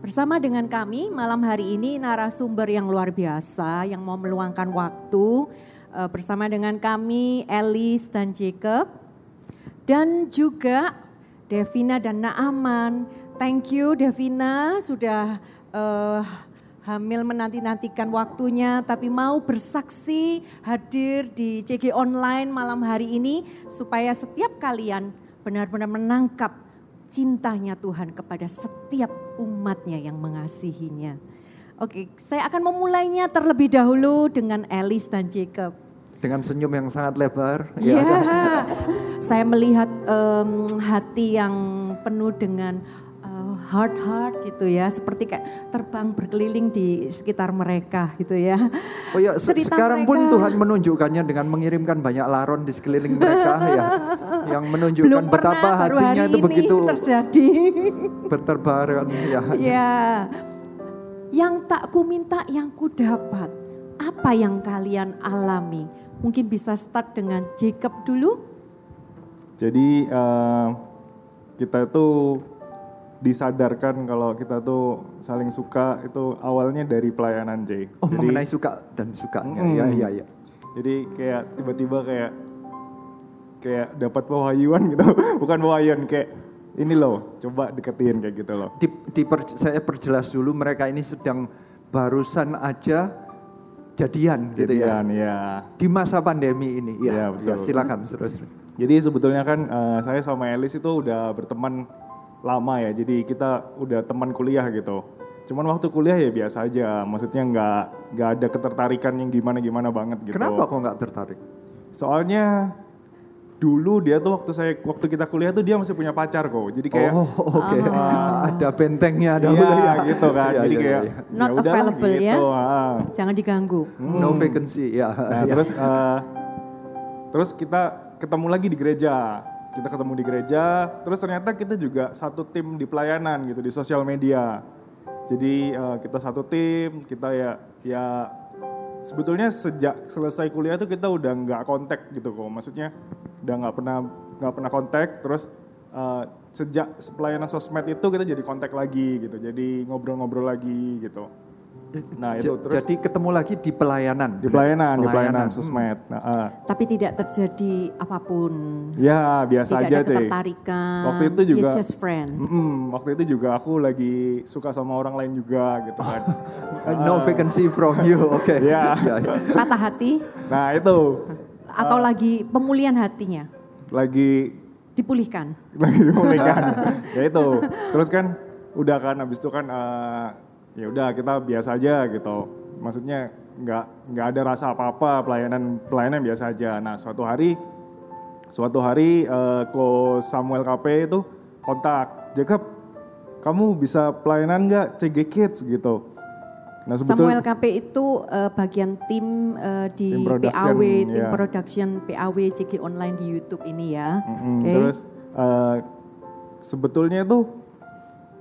Bersama dengan kami malam hari ini narasumber yang luar biasa yang mau meluangkan waktu eh, bersama dengan kami Elis dan Jacob dan juga Devina dan Naaman. Thank you Devina sudah eh, hamil menanti-nantikan waktunya tapi mau bersaksi hadir di CG online malam hari ini supaya setiap kalian benar-benar menangkap cintanya Tuhan kepada setiap umatnya yang mengasihinya. Oke, saya akan memulainya terlebih dahulu dengan Elis dan Jacob. Dengan senyum yang sangat lebar. Ya, ya. saya melihat em, hati yang penuh dengan eh, heart-heart gitu ya, seperti kayak terbang berkeliling di sekitar mereka gitu ya. Oh ya, se- Cerita sekarang pun mereka. Tuhan menunjukkannya dengan mengirimkan banyak laron di sekeliling mereka ya. Yang menunjukkan Belum betapa pernah hatinya hari itu ini begitu terjadi. berterbaran ya. Ya, yang tak ku minta, yang ku dapat. Apa yang kalian alami? Mungkin bisa start dengan Jacob dulu. Jadi eh, kita tuh disadarkan kalau kita tuh saling suka itu awalnya dari pelayanan J. Oh Jadi, mengenai suka dan sukanya. Mm. Ya, ya, ya. Jadi kayak tiba-tiba kayak kayak dapat pewahyuan gitu, bukan pewahyuan kayak ini loh, coba deketin kayak gitu loh. Di, diper- saya perjelas dulu mereka ini sedang barusan aja jadian gitu ya. Jadian, ya. Di masa pandemi ini. Ya, ya, betul. silakan terus. Jadi sebetulnya kan eh, saya sama Elis itu udah berteman lama ya. Jadi kita udah teman kuliah gitu. Cuman waktu kuliah ya biasa aja. Maksudnya nggak nggak ada ketertarikan yang gimana-gimana banget gitu. Kenapa kok nggak tertarik? Soalnya dulu dia tuh waktu saya waktu kita kuliah tuh dia masih punya pacar kok. Jadi kayak Oh, oke. Ada bentengnya ada Iya gitu kan. Iya, Jadi iya, kayak iya. Not ya udahlah available ya. gitu. ah. Jangan diganggu. No vacancy, ya. Nah, ya. terus eh, terus kita ketemu lagi di gereja. Kita ketemu di gereja, terus ternyata kita juga satu tim di pelayanan gitu di sosial media. Jadi eh, kita satu tim, kita ya ya sebetulnya sejak selesai kuliah tuh kita udah nggak kontak gitu kok. Maksudnya udah nggak pernah nggak pernah kontak. Terus uh, sejak pelayanan sosmed itu kita jadi kontak lagi gitu. Jadi ngobrol-ngobrol lagi gitu. Nah itu terus Jadi ketemu lagi di pelayanan. di pelayanan, di pelayanan Hmm. sosmed. Nah, uh, Tapi tidak terjadi apa pun. ya biasa tidak aja ada sih. ketertarikan. Waktu itu juga- You're just friend. Mm-mm, waktu itu juga aku lagi suka sama orang lain juga gitu kan. Uh, No vacancy from you, oke. Iya. Ya, ya. Patah hati Nah itu atau lagi pemulihan hatinya lagi dipulihkan. lagi memulihkan. ya itu. Terus kan udah kan habis itu kan eh, ya udah kita biasa aja gitu. Maksudnya nggak nggak ada rasa apa-apa pelayanan pelayanan biasa aja. Nah suatu hari suatu hari eh, ko Samuel KP itu kontak Jacob kamu bisa pelayanan nggak CG Kids gitu. Nah Samuel KP itu eh, bagian tim eh, di Tim PAW, tim ya. production PAW CG online di YouTube ini ya. Mm-mm, Oke. Terus eh, sebetulnya itu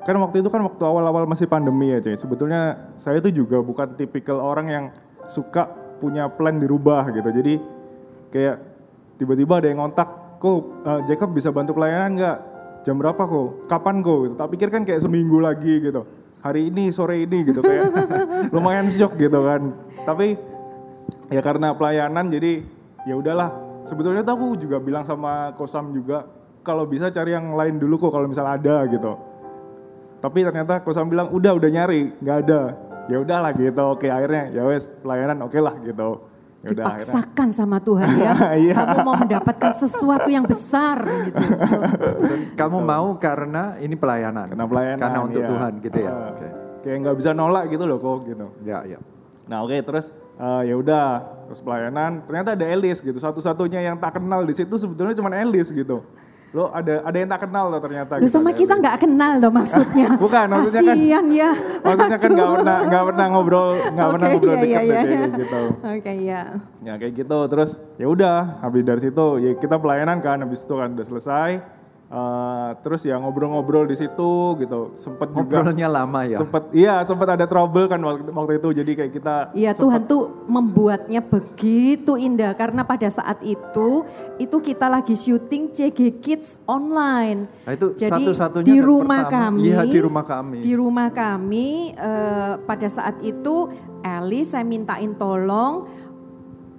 kan waktu itu kan waktu awal-awal masih pandemi ya cuy. Sebetulnya saya itu juga bukan tipikal orang yang suka punya plan dirubah gitu. Jadi kayak tiba-tiba ada yang ngontak, kok eh, Jacob bisa bantu pelayanan nggak? Jam berapa kok? Kapan kok? Gitu. Tak pikir kan kayak seminggu lagi gitu. Hari ini, sore ini gitu kayak lumayan shock gitu kan. Tapi ya karena pelayanan jadi ya udahlah. Sebetulnya tuh aku juga bilang sama kosam juga kalau bisa cari yang lain dulu kok kalau misal ada gitu. Tapi ternyata kosam bilang udah udah nyari nggak ada. Ya udahlah gitu. Oke akhirnya ya wes pelayanan oke lah gitu ya udah akhirnya Dipaksakan sama Tuhan ya. Iya. Kamu mau mendapatkan sesuatu yang besar gitu. Kamu mau karena ini pelayanan. karena pelayanan Karena untuk iya. Tuhan gitu ya. Ah, Oke. kayak nggak bisa nolak gitu loh kok gitu Ya, ya. Nah oke terus eh, ya udah terus pelayanan ternyata ada Elis gitu satu-satunya yang tak kenal di situ sebetulnya cuma Elis gitu lo ada ada yang tak kenal loh ternyata Lu gitu, sama kita nggak kenal loh maksudnya. Bukan, maksudnya kan- Kasian ya. maksudnya kan nggak pernah nggak pernah ngobrol nggak pernah Oke, ngobrol iya, dekat iya, iya. kayak gitu Oke ya. ya kayak gitu terus ya udah habis dari situ ya kita pelayanan kan habis itu kan udah selesai Eh, terus ya ngobrol-ngobrol di situ gitu sempet juga Ngobrolnya lama ya. sempet iya sempet ada trouble kan waktu, waktu itu jadi kayak kita Iya sempet- Tuhan tuh membuatnya begitu indah karena pada saat itu itu kita lagi syuting CG Kids online. Nah, itu Jadi satu-satunya di rumah pertama. kami. Iya, di rumah kami. Di rumah kami eh, pada saat itu Eli saya mintain tolong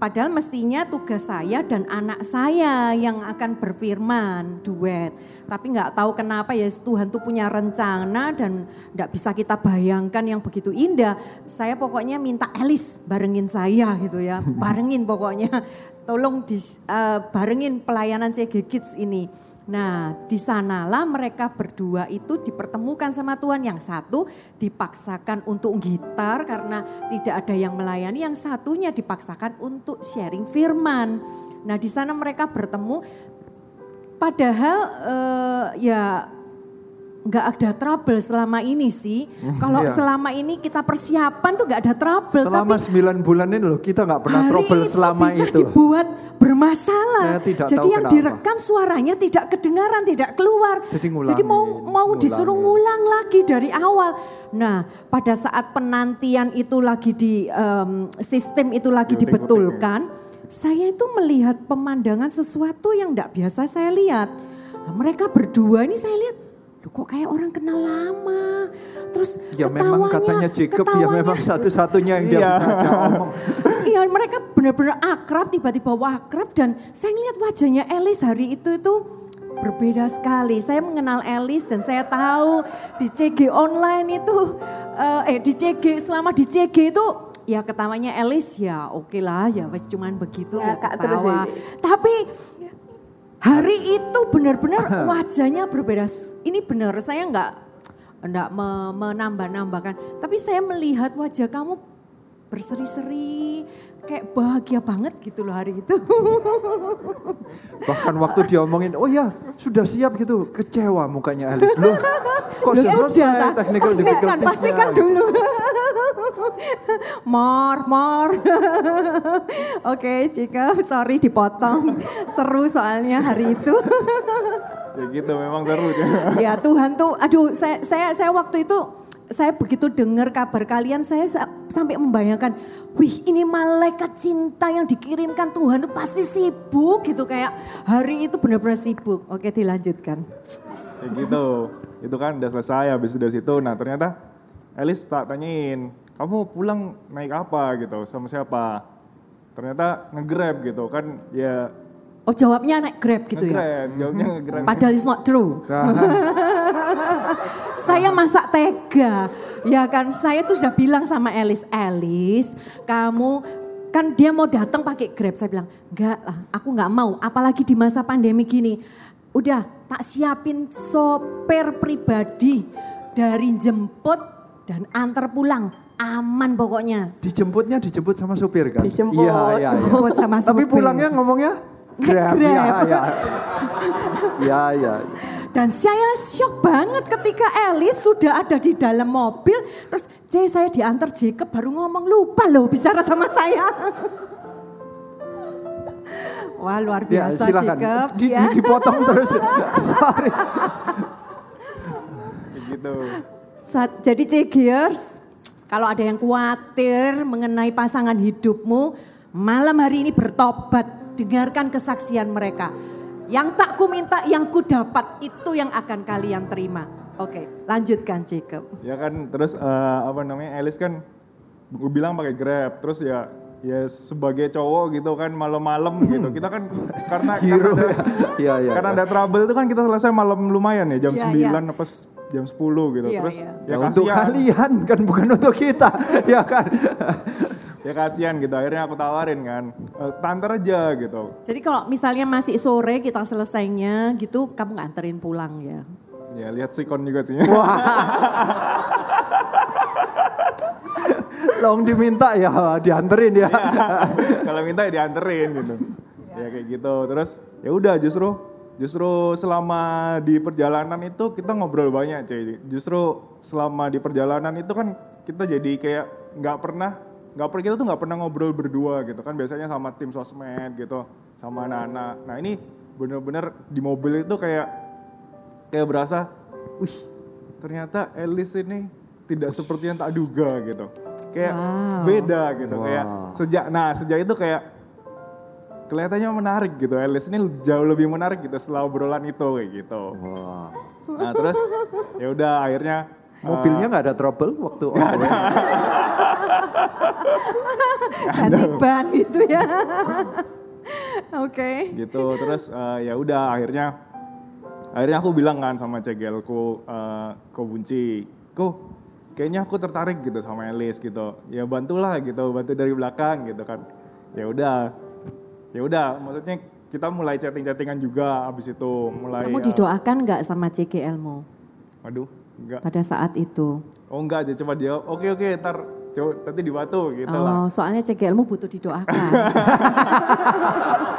Padahal mestinya tugas saya dan anak saya yang akan berfirman duet. Tapi nggak tahu kenapa ya Tuhan tuh punya rencana dan nggak bisa kita bayangkan yang begitu indah. Saya pokoknya minta Elis barengin saya gitu ya, barengin pokoknya. Tolong di, eh, barengin pelayanan CG Kids ini. Nah, di sanalah mereka berdua itu dipertemukan sama Tuhan. Yang satu dipaksakan untuk gitar karena tidak ada yang melayani, yang satunya dipaksakan untuk sharing firman. Nah, di sana mereka bertemu padahal eh, ya nggak ada trouble selama ini sih. Kalau Iya. selama ini kita persiapan tuh nggak ada trouble. Selama tapi 9 bulan ini loh kita nggak pernah trouble itu selama bisa itu. dibuat bermasalah. Saya tidak Jadi tahu yang kenapa. direkam suaranya tidak kedengaran, tidak keluar. Jadi ngulangin, mau mau ngulangin. disuruh ngulang lagi dari awal. Nah, pada saat penantian itu lagi di em, sistem itu lagi Diutik-utik dibetulkan, saya itu melihat pemandangan sesuatu yang tidak biasa saya lihat. Nah, mereka berdua ini saya lihat, "Loh, kok kayak orang kenal lama. Terus Ya memang ketawanya- katanya Jacob ya ketawanya- memang satu-satunya yang dia Iya. bisa ajak omong. Iya mereka benar-benar akrab tiba-tiba akrab dan saya ngeliat wajahnya Elis hari itu itu berbeda sekali. Saya mengenal Elis dan saya tahu di CG online itu eh, eh di CG selama di CG itu ya ketawanya Elis ya oke lah ya cuman begitu ya, terus ketawa. ini. Tapi hari itu benar-benar wajahnya berbeda. Ini benar saya nggak nggak me- menambah-nambahkan. Tapi saya melihat wajah kamu berseri-seri, kayak bahagia banget gitu loh hari itu. Bahkan waktu diomongin, oh ya sudah siap gitu, kecewa mukanya Alice. Loh, kok Ya selesai technical pastikan, difficulties pastikan dulu. mor, mor. Oke, Cika, sorry dipotong. Seru soalnya hari itu. ya gitu memang seru ya Tuhan tuh, aduh saya saya saya waktu itu saya begitu dengar kabar kalian, saya sa- sampai membayangkan, wih ini malaikat cinta yang dikirimkan Tuhan itu pasti sibuk gitu kayak hari itu benar-benar sibuk. Oke dilanjutkan. Kayak gitu. Itu kan udah selesai habis dari situ. Nah ternyata Elis tak tanyain, kamu pulang naik apa gitu, sama siapa? Ternyata nge-grab gitu kan, ya Oh jawabnya naik grab gitu ya? nge-grab, jawabnya nge-grab. Padahal it's not true. saya masak tega. Ya kan, saya tuh sudah bilang sama Elis, Elis, kamu kan dia mau datang pakai Grab. Saya bilang, enggak lah, aku enggak mau. Apalagi di masa pandemi gini. Udah, tak siapin sopir pribadi dari jemput dan antar pulang. Aman pokoknya. Dijemputnya dijemput sama supir kan? Dijemput, Iya, iya, iya. dijemput sama Tapi supir. pulangnya ngomongnya Grab. Grab. Iya, iya. Iya, iya. Dan saya shock banget ketika Elis sudah ada di dalam mobil. Terus C saya diantar Jacob baru ngomong lupa loh bicara sama saya. Wah luar Ya, biasa silakan. Jacob. Di- ya. di- dipotong terus. Sorry. Kayak gitu. Sa- Jadi C Gears, kalau ada yang khawatir mengenai pasangan hidupmu, malam hari ini bertobat, dengarkan kesaksian mereka. Yang tak ku minta, yang ku dapat, itu yang akan kalian terima. Oke, lanjutkan Jacob. Ya kan terus eh, apa namanya Elis kan gue bilang pakai Grab terus ya ya sebagai cowok gitu kan malam-malam gitu kita kan karena karena ada, Iya, iya. karena ada trouble itu kan kita selesai malam lumayan ya jam Iya, 9 apa s- jam 10 gitu Iya, terus iya. ya Ya, untuk kalian kan bukan untuk kita. ya kan? Ya kasihan gitu akhirnya aku tawarin kan "Eh, tanter aja gitu. Jadi kalau misalnya masih sore kita selesainya gitu, kamu nganterin pulang ya. ya lihat sikon juga sih. Long diminta ya dianterin ya. kalau minta ya dianterin gitu. Ya kayak gitu. Terus ya udah justru justru selama di perjalanan itu kita ngobrol banyak cuy. Justru selama di perjalanan itu kan kita jadi kayak nggak pernah nggak pernah kita tuh nggak pernah ngobrol berdua gitu kan. Biasanya sama tim sosmed gitu sama anak-anak nah ini bener-bener di mobil itu kayak kayak berasa wih ternyata Elis ini tidak seperti yang tak duga gitu. Kayak Wow. beda gitu kayak sejak nah sejak itu kayak kelihatannya menarik gitu. Elis ini jauh lebih menarik gitu setelah obrolan itu kayak gitu. Wah. nah terus ya udah akhirnya Mobilnya nggak ada trouble waktu? Ganti ban gitu ya. Oke. gitu terus eh, ya udah akhirnya akhirnya aku bilang kan sama cegelku uh, ko bunci ko kayaknya aku tertarik gitu sama Elis gitu ya bantulah gitu bantu dari belakang gitu kan ya udah ya udah maksudnya kita mulai chatting chattingan juga abis itu mulai Kamu eh, didoakan nggak sama CGL-mu waduh enggak pada saat itu? oh enggak aja coba dia oke oke ntar coba nanti di batu gitu lah Oh, soalnya CGL-mu butuh didoakan.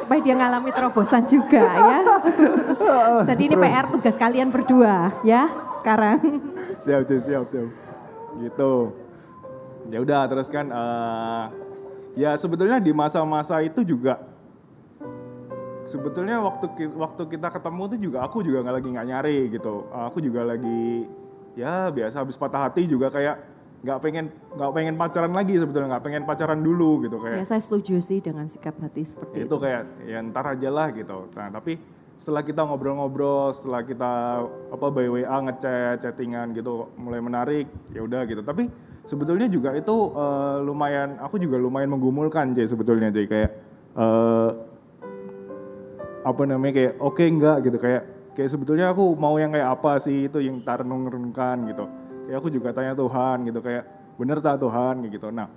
Supaya dia ngalami terobosan juga ya. Jadi ini PR tugas kalian berdua ya sekarang. siap siap siap siap gitu ya udah terus kan eh, ya sebetulnya di masa-masa itu juga sebetulnya waktu waktu kita ketemu tuh juga aku juga nggak lagi nggak nyari gitu aku juga lagi ya biasa habis patah hati juga kayak nggak pengen nggak pengen pacaran lagi sebetulnya nggak pengen pacaran dulu gitu kayak Ya saya setuju sih dengan sikap hati seperti itu itu. kayak ya ntar aja lah gitu. Nah tapi setelah kita ngobrol-ngobrol, setelah kita apa by WA ngechat, chattingan gitu, mulai menarik, ya udah gitu. Tapi sebetulnya juga itu eh, lumayan, aku juga lumayan menggumulkan Jay sebetulnya Jay kayak eh, apa namanya kayak oke enggak gitu kayak kayak sebetulnya aku mau yang kayak apa sih itu yang tak renung-renungkan gitu. Kayak aku juga tanya Tuhan gitu kayak bener tak Tuhan kayak gitu. Nah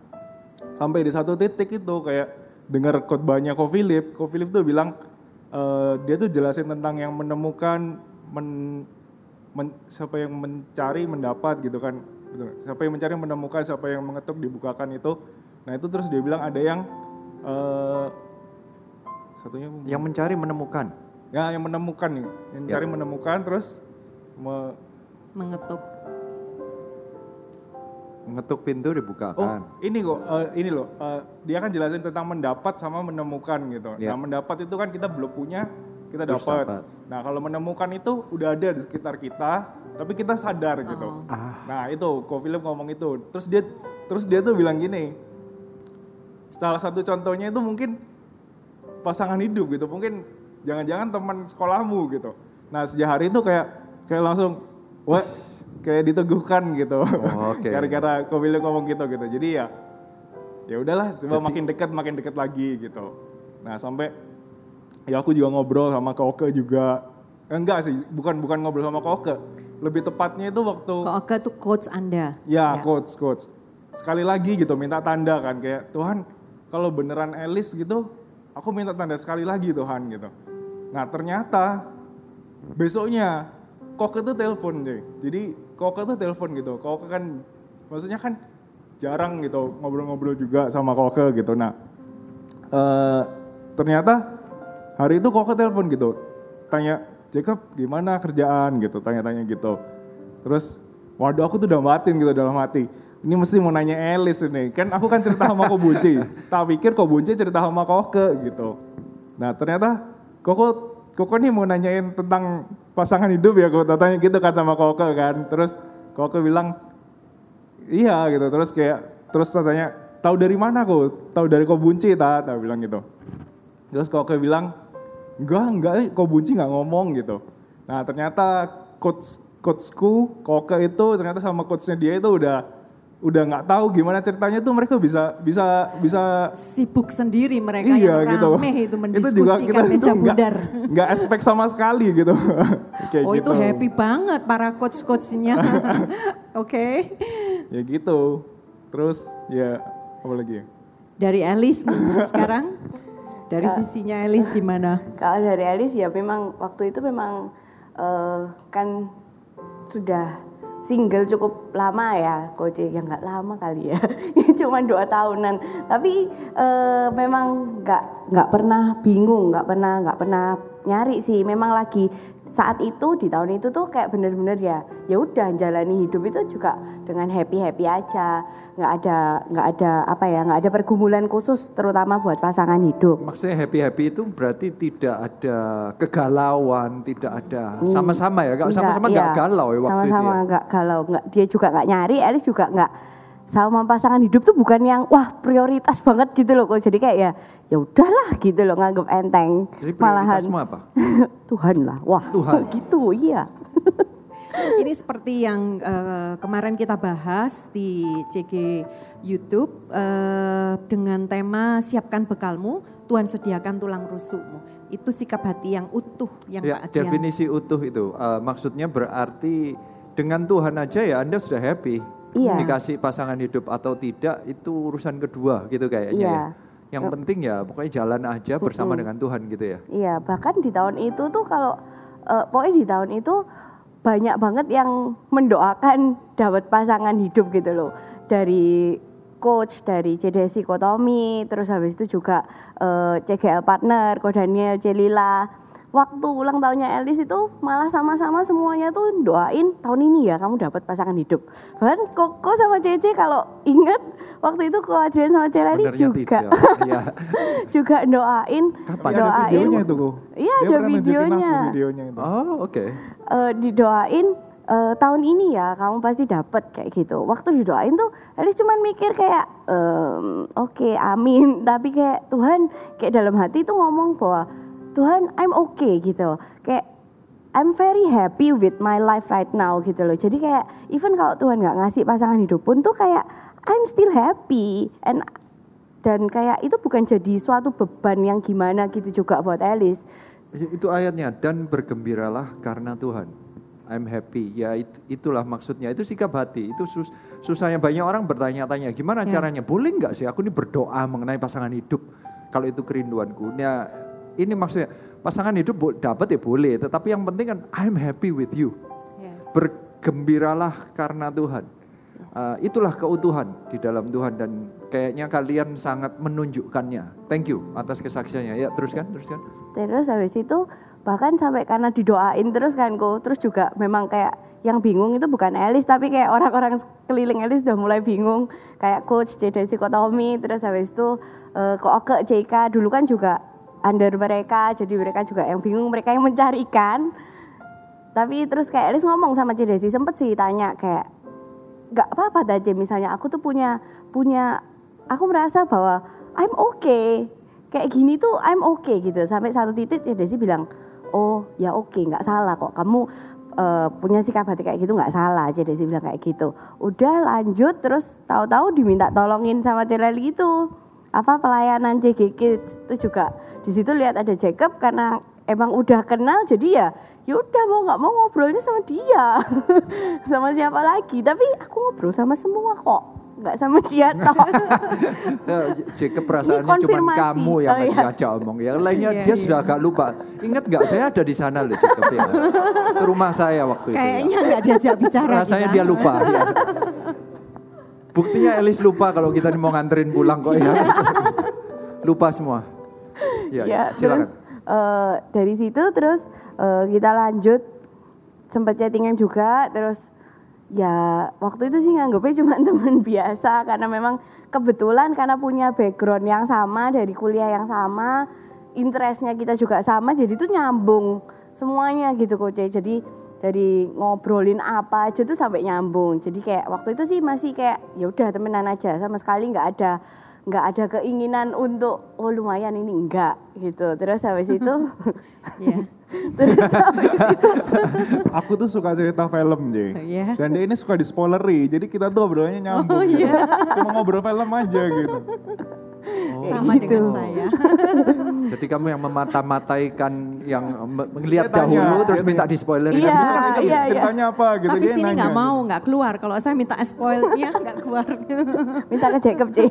sampai di satu titik itu kayak dengar khotbahnya Ko Philip, Ko Philip tuh bilang eh, dia tuh jelasin tentang yang menemukan men, men- siapa yang mencari mendapat gitu kan. Betul. Siapa yang mencari menemukan, siapa yang mengetuk dibukakan itu. Nah, itu terus dia bilang ada yang eh, satunya Yang mencari menemukan. ya yang menemukan nih, yang mencari menemukan terus me- Mengetuk. Mengetuk pintu Oh, dibukakan. ini kok, eh, ini loh, eh, dia kan jelasin tentang mendapat sama menemukan gitu. Ya. Nah, mendapat itu kan kita belum punya, kita dapat. Nah, kalau menemukan itu udah ada di sekitar kita, tapi kita sadar gitu. Oh. Nah itu, Ko Philip ngomong itu. Terus dia terus dia tuh bilang gini, salah satu contohnya itu mungkin pasangan hidup gitu, mungkin jangan-jangan teman sekolahmu gitu. Nah sejak hari itu kayak kayak langsung, wah kayak diteguhkan gitu. Oh, oke. Gara-gara Ko Philip ngomong gitu gitu. Jadi ya ya udahlah coba makin dekat makin dekat lagi gitu nah sampai ya aku juga ngobrol sama Koke juga Eh, enggak sih bukan bukan ngobrol sama Koke lebih tepatnya itu waktu Kok Oke tuh coach Anda. ya coach coach sekali lagi gitu minta tanda kan kayak Tuhan kalau beneran Elis gitu aku minta tanda sekali lagi Tuhan gitu nah ternyata besoknya Koke tuh telepon deh jadi Koke tuh telepon gitu. Koke kan maksudnya kan jarang gitu ngobrol-ngobrol juga sama Koke gitu. Nah eh, ternyata hari itu Koke telepon gitu. Tanya Jacob gimana kerjaan? gitu tanya-tanya gitu. Terus waduh aku tuh udah batin gitu dalam hati. Ini mesti mau nanya Elis ini. Kan aku kan cerita sama Kobunci tak pikir Kobunci cerita sama Koke gitu. Nah ternyata Koko Koko nih mau nanyain tentang pasangan hidup ya Koko tanya gitu kan sama Koke kan. Terus Koke bilang iya gitu. Terus kayak terus tanya tahu dari mana kok tahu dari Kobunci tak tak bilang gitu. Terus Koke bilang enggak enggak eh, Kobunci nggak ngomong gitu. Nah ternyata coach coachku Koke itu ternyata sama coachnya dia itu udah udah nggak tahu gimana ceritanya tuh mereka bisa bisa bisa Sibuk sendiri mereka iya yang gitu rame itu itu juga mendiskusikan kita meja itu nggak bundar. nggak aspek sama sekali gitu kayak Oh gitu itu happy banget para coach-coachnya. Oke. ya gitu terus ya apa lagi ya Dari Elis nih, sekarang dari sisinya Elis gimana? Kalau dari Alice ya memang waktu itu memang eh, kan sudah single cukup lama ya, coach ya nggak lama kali ya, cuma dua tahunan. Tapi eh, memang nggak nggak pernah bingung, nggak pernah nggak pernah nyari sih. Memang lagi saat itu di tahun itu tuh kayak bener-bener ya ya udah jalani hidup itu juga dengan happy happy aja. Nggak ada nggak ada apa ya nggak ada pergumulan khusus terutama buat pasangan hidup. Maksudnya happy-happy itu berarti tidak ada kegalauan, tidak ada sama-sama ya, nggak sama-sama nggak iya. galau ya waktu sama-sama itu ya. nggak galau. Nggak dia juga nggak nyari Alice juga nggak sama pasangan hidup tuh bukan yang wah prioritas banget gitu loh kok jadi kayak ya ya udahlah gitu loh nganggep enteng Jadi malahan apa? Tuhan lah wah Tuhan. gitu iya Ini seperti yang eh, kemarin kita bahas di CG YouTube eh, dengan tema siapkan bekalmu, Tuhan sediakan tulang rusukmu. Itu sikap hati yang utuh yang Ya, definisi utuh itu eh, maksudnya berarti dengan Tuhan aja ya Anda sudah happy. Iya. Dikasih pasangan hidup atau tidak itu urusan kedua gitu kayaknya Iya. ya. Yang penting ya pokoknya jalan aja bersama dengan Tuhan gitu ya. Iya, bahkan di tahun itu tuh kalau eh, pokoknya di tahun itu banyak banget yang mendoakan dapat pasangan hidup gitu loh. Dari coach, dari CDC Kotomi, terus habis itu juga eh, CGL partner, Ko Daniel, Celila. Waktu ulang tahunnya Elis itu malah sama-sama semuanya tuh doain tahun ini ya kamu dapat pasangan hidup. Bahkan Koko sama Cece kalau inget waktu itu Ko Adrian sama Sebenarnya juga. Iya. juga doain ada doain videonya itu kok. Iya, ada videonya. aku videonya itu. Oh, oke. Eh, didoain eh, tahun ini ya kamu pasti dapet kayak gitu. Waktu didoain tuh Elis cuman mikir kayak ehm, oke amin tapi kayak Tuhan kayak dalam hati tuh ngomong bahwa Tuhan I'm okay gitu. Kayak I'm very happy with my life right now gitu loh. Jadi kayak even kalau Tuhan nggak ngasih pasangan hidup pun tuh kayak I'm still happy and dan kayak itu bukan jadi suatu beban yang gimana gitu juga buat Elis. Itu ayatnya dan bergembiralah karena Tuhan. I'm happy. Ya it- itulah maksudnya. Itu sikap hati. Itu sus- susahnya banyak orang bertanya-tanya gimana caranya? Boleh nggak sih aku ini berdoa mengenai pasangan hidup kalau itu kerinduanku. Nah, ini maksudnya pasangan hidup dapat ya boleh, tetapi yang penting kan I'm happy with you. Bergembiralah karena Tuhan. Uh, itulah keutuhan di dalam Tuhan dan kayaknya kalian sangat menunjukkannya. Thank you atas kesaksiannya. Ya teruskan, teruskan. Terus habis itu bahkan sampai karena didoain terus kan kok terus juga memang kayak yang bingung itu bukan Elis tapi kayak orang-orang keliling Elis udah mulai bingung kayak coach JD Psikotomi terus habis itu eh, kok Oke JK dulu kan juga under mereka jadi mereka juga yang bingung mereka yang mencarikan tapi terus kayak Elis ngomong sama Cedesi sempet sih tanya kayak nggak apa-apa aja misalnya aku tuh punya punya aku merasa bahwa I'm okay. Kayak gini tuh I'm okay gitu. Sampai satu titik Cedesi bilang oh ya oke nggak salah kok. Kamu eh, punya sikap hati kayak gitu nggak salah Cedesi bilang kayak gitu. Udah lanjut terus tahu-tahu diminta tolongin sama Celeli itu apa pelayanan JG Kids itu juga di situ lihat ada Jacob karena emang udah kenal jadi ya yaudah mau nggak mau ngobrolnya sama dia sama siapa lagi tapi aku ngobrol sama semua kok nggak sama dia toh Nah, Jacob perasaannya cuma kamu yang Oh, iya. diajak omong. Yang lainnya Iya, dia iya. sudah agak lupa. Ingat nggak saya ada di sana loh Jacob ya. Ke rumah saya waktu itu. Kayaknya Ya. nggak diajak bicara Rasanya kita. dia lupa. ya. Buktinya Elis lupa kalau kita mau nganterin pulang kok ya. lupa semua. Ya, ya silakan. terus eh, dari situ terus eh, kita lanjut sempat chattingan juga terus ya waktu itu sih nganggapnya cuma teman biasa karena memang kebetulan karena punya background yang sama dari kuliah yang sama interestnya kita juga sama jadi tuh nyambung semuanya gitu coach jadi dari ngobrolin apa aja tuh sampai nyambung jadi kayak waktu itu sih masih kayak ya udah temenan aja sama sekali nggak ada nggak ada keinginan untuk oh lumayan ini enggak gitu terus habis itu Iya. terus habis itu Aku tuh suka cerita film, J. Iya. Dan dia ini suka di spoileri, jadi kita tuh obrolannya nyambung. gitu. Cuma ngobrol film aja gitu. Sama gitu. dengan saya. Jadi kamu yang memata-mataikan yang me- melihat dahulu terus minta di spoiler. Iya, kan? iya, iya. Ceritanya apa gitu. Tapi sini nanya nggak gitu. mau, nggak keluar. Kalau saya minta spoilnya nggak keluar. minta ke Jacob C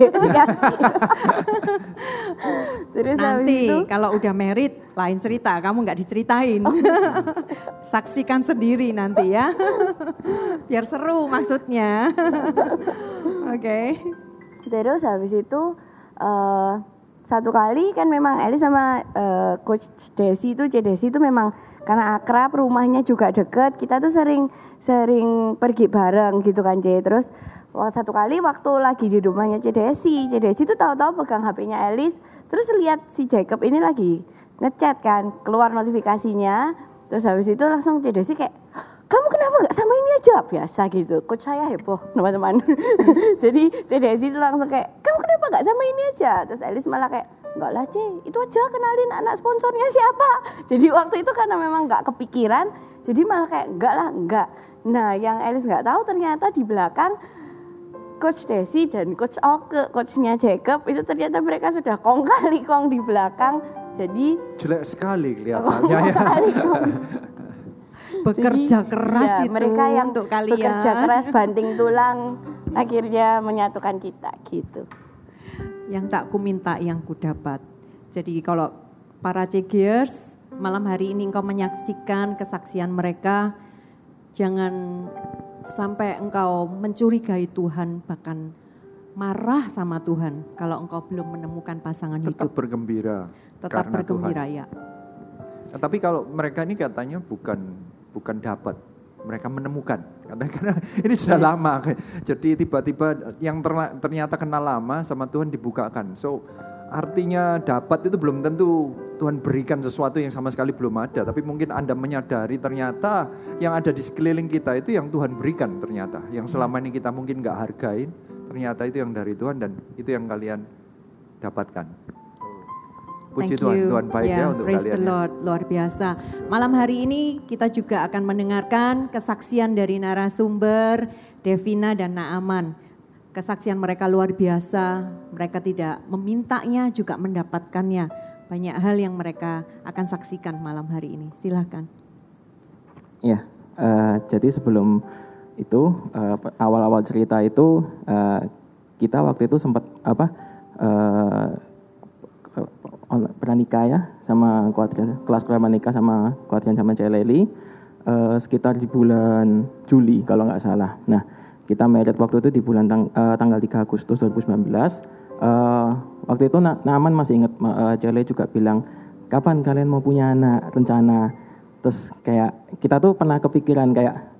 terus Nanti itu kalau udah merit lain cerita, kamu nggak diceritain. Saksikan sendiri nanti ya. Biar seru maksudnya. Oke. Terus habis itu eh, satu kali kan memang Eli sama eh, coach Desi itu Desi itu memang karena akrab rumahnya juga deket kita tuh sering sering pergi bareng gitu kan C terus satu kali waktu lagi di rumahnya C Desi C Desi tuh tahu-tahu pegang HP-nya Elis terus lihat si Jacob ini lagi ngechat kan keluar notifikasinya terus habis itu langsung C Desi kayak kamu kenapa nggak sama ini aja? Biasa gitu. Coach saya heboh teman-teman. Jadi CDSI itu langsung kayak kamu kenapa nggak sama ini aja? Terus Elis malah kayak nggak lah C itu aja kenalin anak sponsornya siapa. Jadi waktu itu karena memang nggak kepikiran jadi malah kayak enggak lah enggak nah yang Elis nggak tahu ternyata di belakang Coach Desi dan Coach Oke, coachnya Jacob itu ternyata mereka sudah kong kali kong di belakang. Jadi Jelek sekali kong kelihatannya ya. kali kong. Bekerja Jadi, keras ya, itu mereka yang untuk kalian. bekerja keras banting tulang akhirnya menyatukan kita gitu. Yang tak ku minta yang ku dapat. Jadi kalau para cegiers malam hari ini engkau menyaksikan kesaksian mereka, jangan sampai engkau mencurigai Tuhan bahkan marah sama Tuhan kalau engkau belum menemukan pasangan Tetap hidup. bergembira. Tetap bergembira Tuhan. ya. Tapi kalau mereka ini katanya bukan bukan dapat, mereka menemukan. Karena ini sudah lama. Jadi tiba-tiba yang ternyata kenal lama sama Tuhan dibukakan. So artinya dapat itu belum tentu Tuhan berikan sesuatu yang sama sekali belum ada. Tapi mungkin Anda menyadari ternyata yang ada di sekeliling kita itu yang Tuhan berikan ternyata. Yang selama ini kita mungkin nggak hargain, ternyata itu yang dari Tuhan dan itu yang kalian dapatkan. Puji Thank Tuhan, you. Tuhan baik ya, untuk praise kalian. the ya. Lord, luar biasa. Malam hari ini kita juga akan mendengarkan kesaksian dari narasumber Devina dan Naaman. Kesaksian mereka luar biasa, mereka tidak memintanya juga mendapatkannya. Banyak hal yang mereka akan saksikan malam hari ini. Silahkan. Ya, eh, jadi sebelum itu eh, awal-awal cerita itu eh, kita waktu itu sempat apa eh, on- pranikah ya sama kuadrian, kelas pranikah sama kuadrian sama Celeli eh, sekitar di bulan Juli kalau nggak salah. Nah kita merit waktu itu di bulan tang- eh, tanggal 3 Agustus 2019. Eh, waktu itu Na- Naaman masih ingat uh, Celeli juga bilang kapan kalian mau punya anak rencana terus kayak kita tuh pernah kepikiran kayak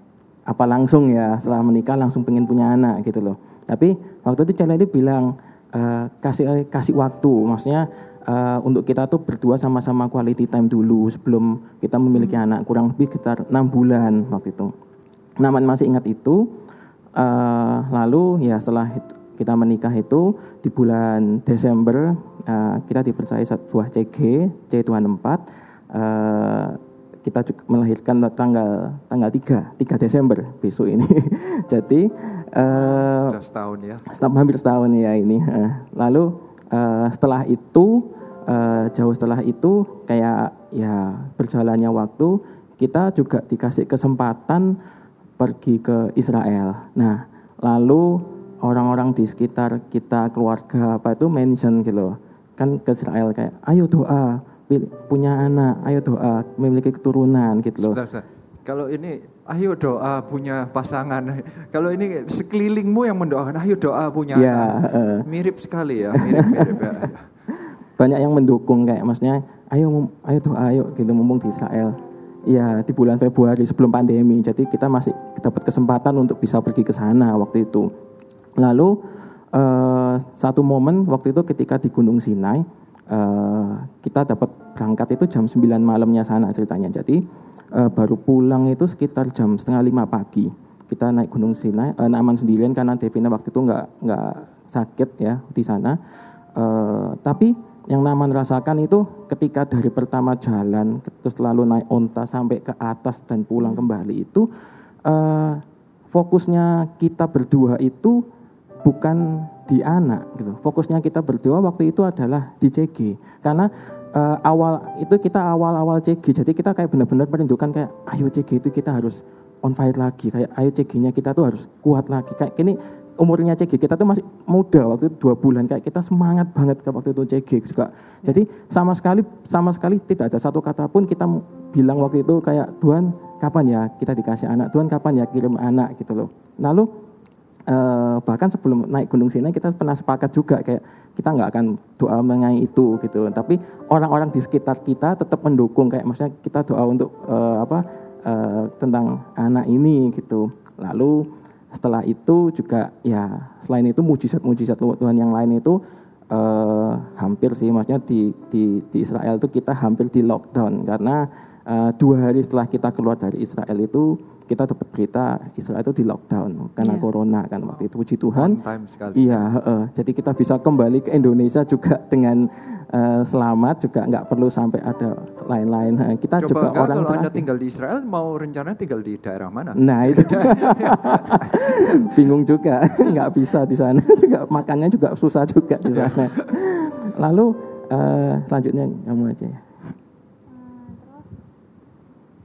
apa langsung ya setelah menikah langsung pengen punya anak gitu loh tapi waktu itu Celeli bilang eh, kasih kasih waktu maksudnya eh, untuk kita tuh berdua sama-sama quality time dulu sebelum kita memiliki anak kurang lebih sekitar enam bulan waktu itu. Naman masih ingat itu. eh, lalu ya setelah itu- kita menikah itu di bulan Desember eh, kita dipercaya sebuah CG C24 eh, kita juga melahirkan tanggal tanggal 3 3 Desember besok ini. Jadi eh, Sudah setahun ya. Setahun- hampir setahun ya ini. Eh, Lalu eh, setelah itu eh, jauh setelah itu kayak ya berjalannya waktu kita juga dikasih kesempatan pergi ke Israel. Nah, lalu orang-orang di sekitar kita keluarga apa itu mention gitu loh. Kan ke Israel kayak ayo doa punya anak, ayo doa memiliki keturunan gitu loh. Sebentar, sebentar. Kalau ini ayo doa punya pasangan. Kalau ini sekelilingmu yang mendoakan ayo doa punya Ya, anak. eh. Mirip sekali ya, mirip-mirip ya. Banyak yang mendukung kayak maksudnya ayo ayo doa ayo gitu mumpung di Israel. Ya di bulan Februari sebelum pandemi. Jadi kita masih dapat kesempatan untuk bisa pergi ke sana waktu itu. Lalu eh, satu momen waktu itu ketika di Gunung Sinai eh, kita dapat berangkat itu jam 9 malamnya sana ceritanya. Jadi eh, baru pulang itu sekitar jam setengah lima pagi. Kita naik Gunung Sinai eh, Naaman sendirian karena Devina waktu itu nggak nggak sakit ya di sana. Eh, tapi yang Naman rasakan itu ketika dari pertama jalan terus lalu naik onta sampai ke atas dan pulang kembali itu eh, fokusnya kita berdua itu bukan di anak gitu. Fokusnya kita berdua waktu itu adalah di CG. Karena eh, awal itu kita awal-awal CG. Jadi kita kayak benar-benar merindukan kayak ayo CG itu kita harus on fire lagi. Kayak ayo CG-nya kita tuh harus kuat lagi. Kayak gini umurnya CG kita tuh masih muda waktu itu dua bulan kayak kita semangat banget ke waktu itu CG juga. Jadi sama sekali sama sekali tidak ada satu kata pun kita bilang waktu itu kayak Tuhan kapan ya kita dikasih anak, Tuhan kapan ya kirim anak gitu loh. Lalu eh, bahkan sebelum naik Gunung Sinai kita pernah sepakat juga kayak kita nggak akan doa mengenai itu gitu. Tapi orang-orang di sekitar kita tetap mendukung kayak maksudnya kita doa untuk eh, apa eh, tentang anak ini gitu. Lalu setelah itu juga ya selain itu mujizat-mujizat Tuhan yang lain itu eh, hampir sih maksudnya di, di di Israel itu kita hampir di lockdown. Karena eh, dua hari setelah kita keluar dari Israel itu kita dapat berita Israel itu di lockdown karena Iya. corona kan waktu itu puji Tuhan On time sekali. Iya, heeh. jadi kita bisa kembali ke Indonesia juga dengan eh, selamat, juga nggak perlu sampai ada lain-lain. Eh, Kita Coba juga enggak, orang kalau Anda terakhir. tinggal di Israel mau rencana tinggal di daerah mana? Nah itu bingung juga, nggak bisa di sana. Juga makannya juga susah juga di sana. Lalu eh, selanjutnya kamu aja ya.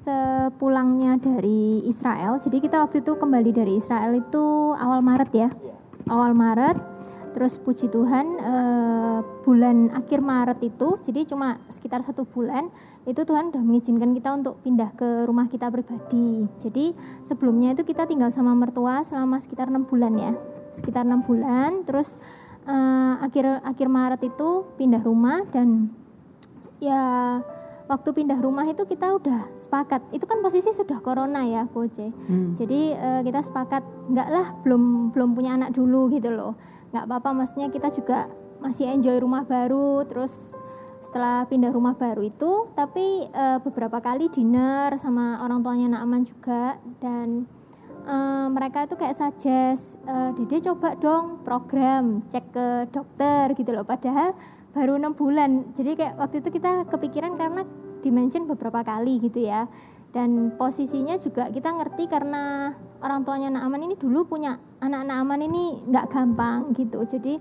Sepulangnya dari Israel. Jadi kita waktu itu kembali dari Israel itu awal Maret ya. Awal Maret. Terus puji Tuhan eh, bulan akhir Maret itu, jadi cuma sekitar satu bulan itu Tuhan udah mengizinkan kita untuk pindah ke rumah kita pribadi. Jadi sebelumnya itu kita tinggal sama mertua selama sekitar enam bulan ya, sekitar enam bulan. Terus eh, akhir akhir Maret itu pindah rumah dan ya waktu pindah rumah itu kita udah sepakat. Itu kan posisi sudah corona ya Koce jadi eh, kita sepakat enggak lah belum belum punya anak dulu gitu loh. Nggak apa-apa maksudnya kita juga masih enjoy rumah baru. Terus setelah pindah rumah baru itu tapi eh, beberapa kali dinner sama orang tuanya Naaman juga. Dan eh, mereka itu kayak suggest eh, Dede coba dong program cek ke dokter gitu loh. Padahal baru enam bulan. Jadi kayak waktu itu kita kepikiran karena dimention beberapa kali gitu ya. Dan posisinya juga kita ngerti karena orang tuanya Naaman ini dulu punya anak Naaman ini nggak gampang gitu. Jadi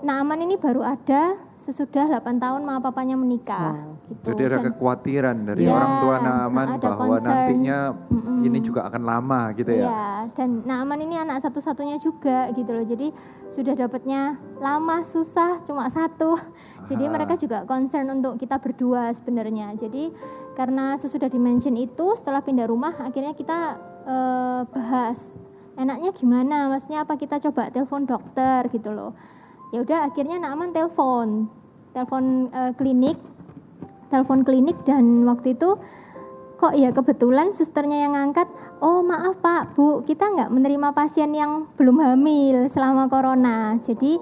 Naaman ini baru ada sesudah 8 tahun mama papanya menikah gitu Jadi ada Dan- kekhawatiran dari Ya, orang tua Naaman ada bahwa concern. nantinya ini juga akan lama gitu ya. Iya, dan Naaman ini anak satu-satunya juga gitu loh. Jadi sudah dapatnya lama susah cuma satu. Jadi mereka juga concern untuk kita berdua sebenarnya. Jadi karena sesudah dimention itu setelah pindah rumah akhirnya kita eh, bahas enaknya gimana? Maksudnya apa kita coba telepon dokter gitu loh. Ya udah akhirnya Naaman telepon. Telepon eh, klinik. Telepon klinik dan waktu itu kok ya kebetulan susternya yang ngangkat oh maaf pak bu kita nggak menerima pasien yang belum hamil selama corona jadi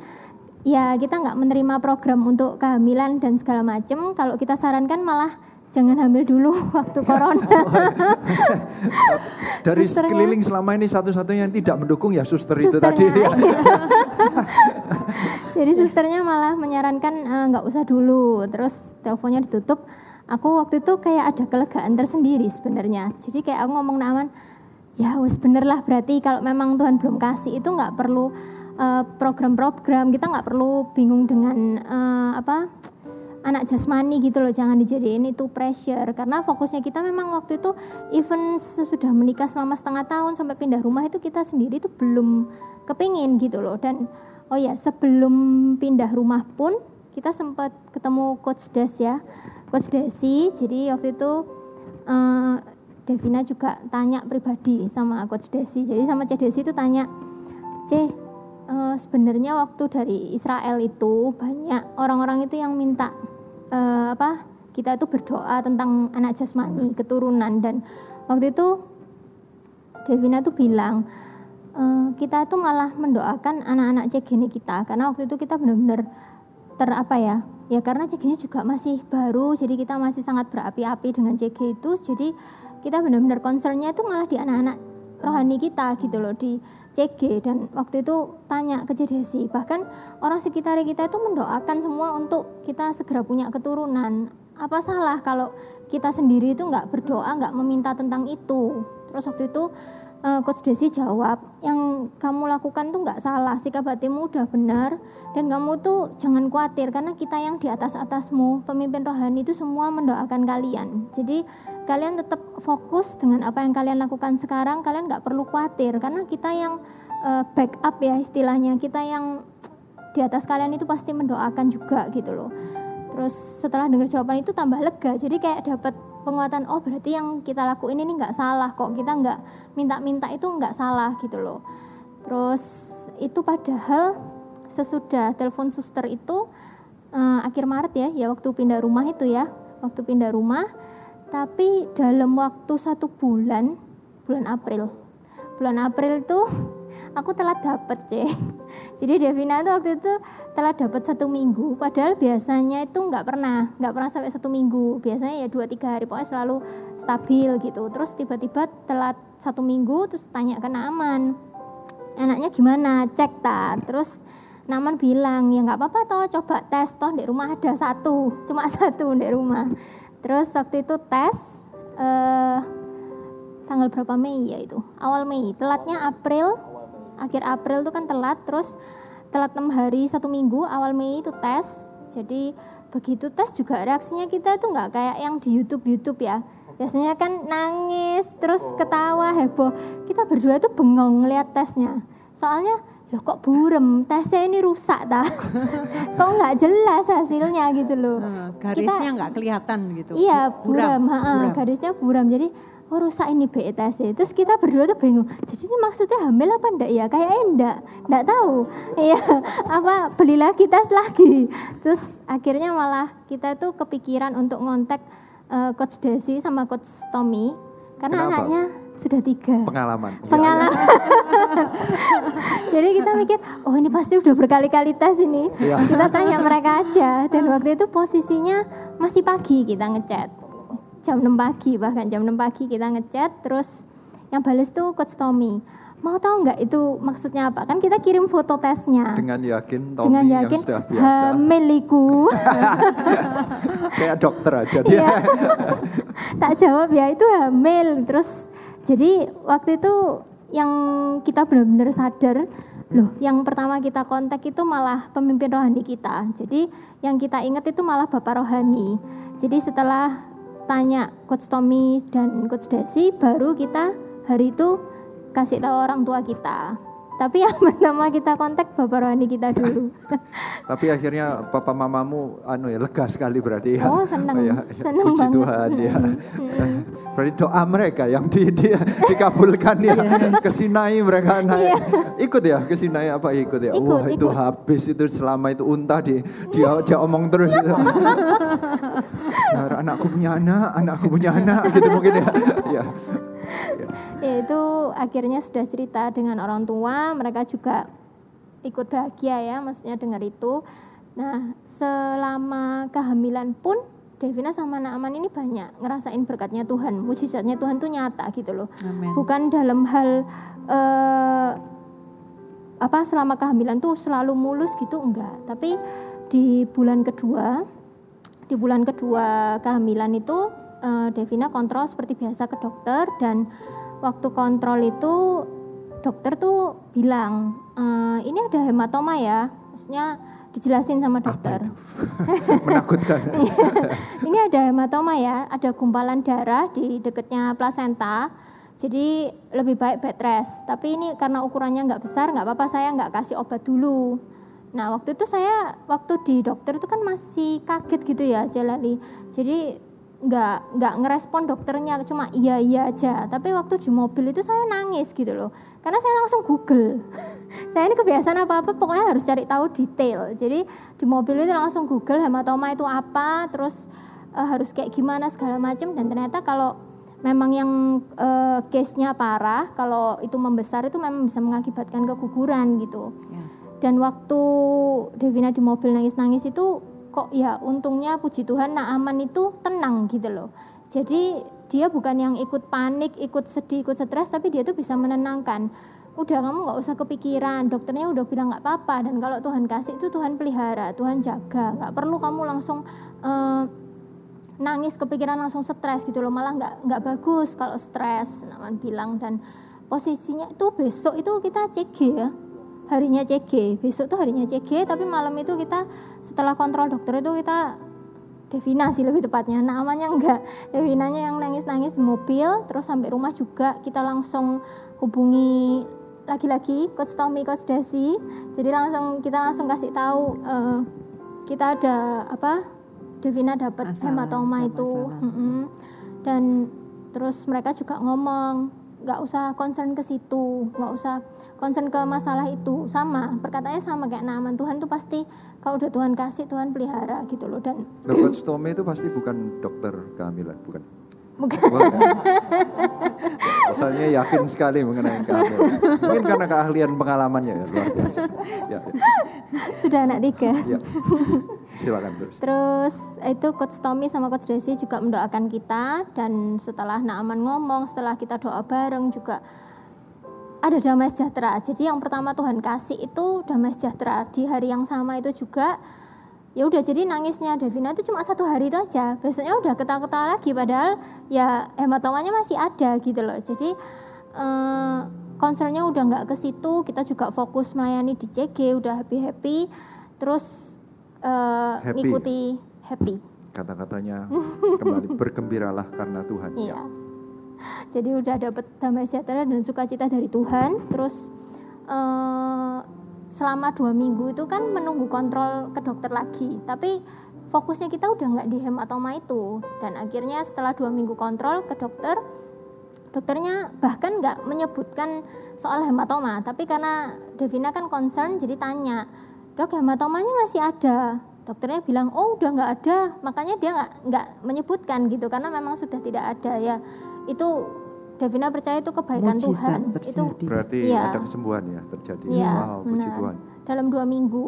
ya kita nggak menerima program untuk kehamilan dan segala macam. Kalau kita sarankan malah jangan hamil dulu waktu corona. Dari Susternya- sekeliling selama ini satu-satunya yang tidak mendukung ya suster itu tadi. iya. Jadi susternya malah menyarankan eh, nggak usah dulu. Terus teleponnya ditutup. Aku waktu itu kayak ada kelegaan tersendiri sebenarnya. Jadi kayak aku ngomong sama Aman, ya wes bener lah berarti kalau memang Tuhan belum kasih itu nggak perlu eh, program-program. Kita nggak perlu bingung dengan eh, apa anak jasmani gitu loh jangan dijadiin itu pressure. Karena fokusnya kita memang waktu itu even sesudah menikah selama setengah tahun sampai pindah rumah itu kita sendiri itu belum kepingin gitu loh. Dan oh ya sebelum pindah rumah pun kita sempat ketemu coach Des ya. Coach Desi jadi waktu itu eh, Devina juga tanya pribadi sama coach Desi. Jadi sama Cek Desi itu tanya C eh, sebenarnya waktu dari Israel itu banyak orang-orang itu yang minta eh, apa kita itu berdoa tentang anak jasmani keturunan. Dan waktu itu Devina tuh bilang eh, kita itu malah mendoakan anak-anak cegene kita. Karena waktu itu kita benar-benar ter apa ya ya karena CG juga masih baru jadi kita masih sangat berapi-api dengan CG itu. Jadi kita benar-benar concernnya itu malah di anak-anak rohani kita gitu loh di CG dan waktu itu tanya ke Desi bahkan orang sekitar kita itu mendoakan semua untuk kita segera punya keturunan. Apa salah kalau kita sendiri itu nggak berdoa nggak meminta tentang itu? Terus waktu itu eh, Coach Desi jawab yang kamu lakukan tuh nggak salah sikap hatimu udah benar dan kamu tuh jangan khawatir karena kita yang di atas atasmu pemimpin rohani itu semua mendoakan kalian. Jadi kalian tetap fokus dengan apa yang kalian lakukan sekarang kalian nggak perlu khawatir karena kita yang eh, backup ya istilahnya kita yang di atas kalian itu pasti mendoakan juga gitu loh. Terus setelah dengar jawaban itu tambah lega jadi kayak dapat penguatan oh berarti yang kita lakuin ini nggak salah kok. Kita nggak minta-minta itu nggak salah gitu loh. Terus itu padahal sesudah telepon suster itu eh, akhir Maret ya ya waktu pindah rumah itu ya waktu pindah rumah tapi dalam waktu satu bulan bulan April bulan April tuh aku telat dapet cek. Jadi Devina tuh waktu itu telat dapat satu minggu. Padahal biasanya itu nggak pernah nggak pernah sampai satu minggu. Biasanya ya dua tiga hari. Pokoknya selalu stabil gitu. Terus tiba-tiba telat satu minggu terus tanya ke Naaman. Anaknya gimana? Cek tak terus Naman bilang ya nggak apa-apa toh coba tes toh di rumah ada satu. Cuma satu di rumah. Terus waktu itu tes eh, tanggal berapa Mei ya itu? Awal Mei. Telatnya April akhir April itu kan telat terus telat 6 hari satu minggu awal Mei itu tes. Jadi begitu tes juga reaksinya kita itu nggak kayak yang di YouTube YouTube ya. Biasanya kan nangis terus ketawa heboh. Kita berdua tuh bengong ngeliat tesnya. Soalnya loh kok burem? Tesnya ini rusak dah kok nggak jelas hasilnya gitu loh. Nah, garisnya nggak kelihatan gitu. Iya, buram, ha, buram. garisnya buram. Jadi oh rusak ini BETS. Terus kita berdua tuh bingung. Jadi ini maksudnya hamil apa enggak ya? Kayaknya enggak, enggak tahu. Iya, apa beli lagi tes lagi. Terus akhirnya malah kita tuh kepikiran untuk ngontek eh, coach Desi sama coach Tommy karena Kenapa? anaknya sudah tiga Pengalaman. Pengalaman. Jadi kita mikir, oh ini pasti udah berkali-kali tes ini. Iya. Kita tanya mereka aja. Dan waktu itu posisinya masih pagi kita ngechat. Jam 6 pagi bahkan jam 6 pagi kita ngechat. Terus yang balas tuh Coach Tommy. Mau tahu nggak itu maksudnya apa? Kan kita kirim foto tesnya. Dengan yakin Tommy Dengan yang yakin sudah biasa. hamiliku. Kayak dokter aja dia. Iya. tak jawab ya itu hamil terus jadi waktu itu yang kita benar-benar sadar loh yang pertama kita kontak itu malah pemimpin rohani kita jadi yang kita ingat itu malah bapak rohani jadi setelah tanya coach Tommy dan coach Desi baru kita hari itu kasih tahu orang tua kita tapi yang pertama kita kontak bapak rohani kita dulu Tapi akhirnya papa mamamu anu ya lega sekali berarti ya. Oh, seneng. Ya, ya, Seneng puji banget. Tuhan ya. Berarti doa mereka yang di, di- dikabulkan ya. Ke Sinai mereka naik. Ikut ya ke Sinai apa ikut ya? Ikut, Wah, itu ikut. habis itu selama itu unta di dia dia omong terus itu. Ya, anakku punya anak, anakku punya anak gitu mungkin ya. Ya. ya itu akhirnya sudah cerita dengan orang tua mereka juga ikut bahagia ya, maksudnya dengar itu. Nah, selama kehamilan pun Devina sama Naaman ini banyak ngerasain berkatnya Tuhan, mujizatnya Tuhan tuh nyata gitu loh. Amin. Bukan dalam hal eh, apa selama kehamilan tuh selalu mulus gitu enggak, tapi di bulan kedua di bulan kedua kehamilan itu eh, Devina kontrol seperti biasa ke dokter dan waktu kontrol itu dokter tuh bilang "Eh, ini ada hematoma ya, maksudnya dijelasin sama dokter. Menakutkan. ini ada hematoma ya, ada gumpalan darah di dekatnya plasenta. Jadi lebih baik bed rest. Tapi ini karena ukurannya nggak besar, nggak apa-apa saya nggak kasih obat dulu. Nah waktu itu saya waktu di dokter itu kan masih kaget gitu ya Jalali. Jadi nggak nggak ngerespon dokternya cuma iya iya aja. Tapi waktu di mobil itu saya nangis gitu loh. Karena saya langsung Google. saya ini kebiasaan apa-apa pokoknya harus cari tahu detail. Jadi di mobil itu langsung Google hematoma itu apa, terus eh, harus kayak gimana segala macam dan ternyata kalau memang yang eh, case-nya parah, kalau itu membesar itu memang bisa mengakibatkan keguguran gitu. Dan waktu Devina di mobil nangis-nangis itu kok ya untungnya puji Tuhan Naaman itu tenang gitu loh. Jadi dia bukan yang ikut panik, ikut sedih, ikut stres, tapi dia tuh bisa menenangkan. Udah kamu nggak usah kepikiran, dokternya udah bilang nggak apa-apa. Dan kalau Tuhan kasih itu Tuhan pelihara, Tuhan jaga. Nggak perlu kamu langsung eh, nangis kepikiran langsung stres gitu loh. Malah nggak nggak bagus kalau stres. Naman bilang dan posisinya itu besok itu kita CG ya harinya CG besok tuh harinya CG tapi malam itu kita setelah kontrol dokter itu kita Devina sih lebih tepatnya. Namanya enggak. Devinanya yang nangis-nangis mobil terus sampai rumah juga. Kita langsung hubungi lagi-lagi coach Tommy coach Desi. Jadi langsung kita langsung kasih tahu eh, kita ada apa Devina dapat hematoma itu. Mm-mm. dan terus mereka juga ngomong nggak usah concern ke situ nggak usah concern ke masalah itu sama perkataannya sama kayak Naaman Tuhan tuh pasti kalau udah Tuhan kasih Tuhan pelihara gitu loh dan Coach Tommy itu pasti bukan dokter kehamilan, bukan? bukan Bukan. Soalnya yakin sekali mengenai kehamilan. Mungkin karena keahlian pengalamannya ya, luar biasa. Ya, ya, sudah anak tiga ya. Silakan terus. Terus itu Coach Tommy sama Coach Desi juga mendoakan kita dan setelah Naaman ngomong, setelah kita doa bareng juga ada damai sejahtera. Jadi yang pertama Tuhan kasih itu damai sejahtera. Di hari yang sama itu juga ya udah jadi nangisnya Devina itu cuma satu hari itu aja. Besoknya udah ketawa-ketawa lagi padahal ya hematomanya masih ada gitu loh. Jadi eh, concernnya udah nggak ke situ. Kita juga fokus melayani di CG, udah happy happy. Terus eh, Happy. ngikuti happy. Kata-katanya kembali bergembiralah karena Tuhan. Ya. Jadi udah dapet damai sejahtera dan sukacita dari Tuhan. Terus eh, selama dua minggu itu kan menunggu kontrol ke dokter lagi. Tapi fokusnya kita udah nggak di hematoma itu. Dan akhirnya setelah dua minggu kontrol ke dokter, dokternya bahkan nggak menyebutkan soal hematoma. Tapi karena Devina kan concern, jadi tanya, dok hematomanya masih ada. Dokternya bilang, oh udah nggak ada, makanya dia nggak nggak menyebutkan gitu karena memang sudah tidak ada ya. Itu Devina percaya itu kebaikan Mujizat Tuhan. Itu terjadi. Berarti Iya. ada kesembuhan ya terjadi. Iya, wow, puji benar. Tuhan. dalam dua minggu.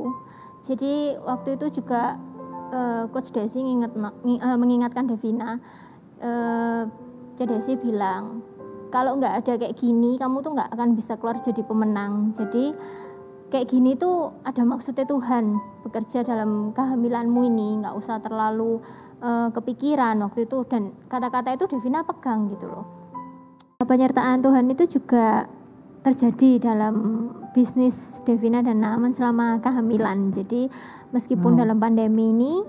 Jadi waktu itu juga eh, Coach Desi nginget, eh, mengingatkan Devina, eh, Coach Desi bilang kalau nggak ada kayak gini kamu tuh nggak akan bisa keluar jadi pemenang. Jadi kayak gini tuh ada maksudnya Tuhan bekerja dalam kehamilanmu ini nggak usah terlalu eh, kepikiran waktu itu dan kata-kata itu Devina pegang gitu loh. Penyertaan Tuhan itu juga terjadi dalam bisnis Devina dan Naaman selama kehamilan. Jadi meskipun dalam pandemi ini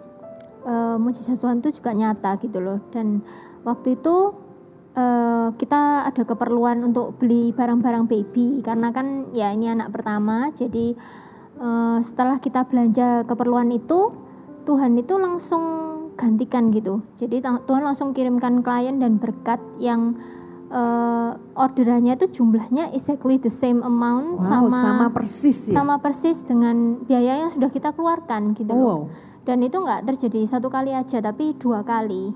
eh, mujizat Tuhan itu juga nyata gitu loh. Dan waktu itu eh, kita ada keperluan untuk beli barang-barang baby karena kan ya ini anak pertama. Jadi eh, setelah kita belanja keperluan itu Tuhan itu langsung gantikan gitu. Jadi Tuhan langsung kirimkan klien dan berkat yang eh, orderannya itu jumlahnya exactly the same amount Wow, sama sama persis ya. sama persis dengan biaya yang sudah kita keluarkan gitu loh. Wow. Dan itu nggak terjadi satu kali aja tapi dua kali.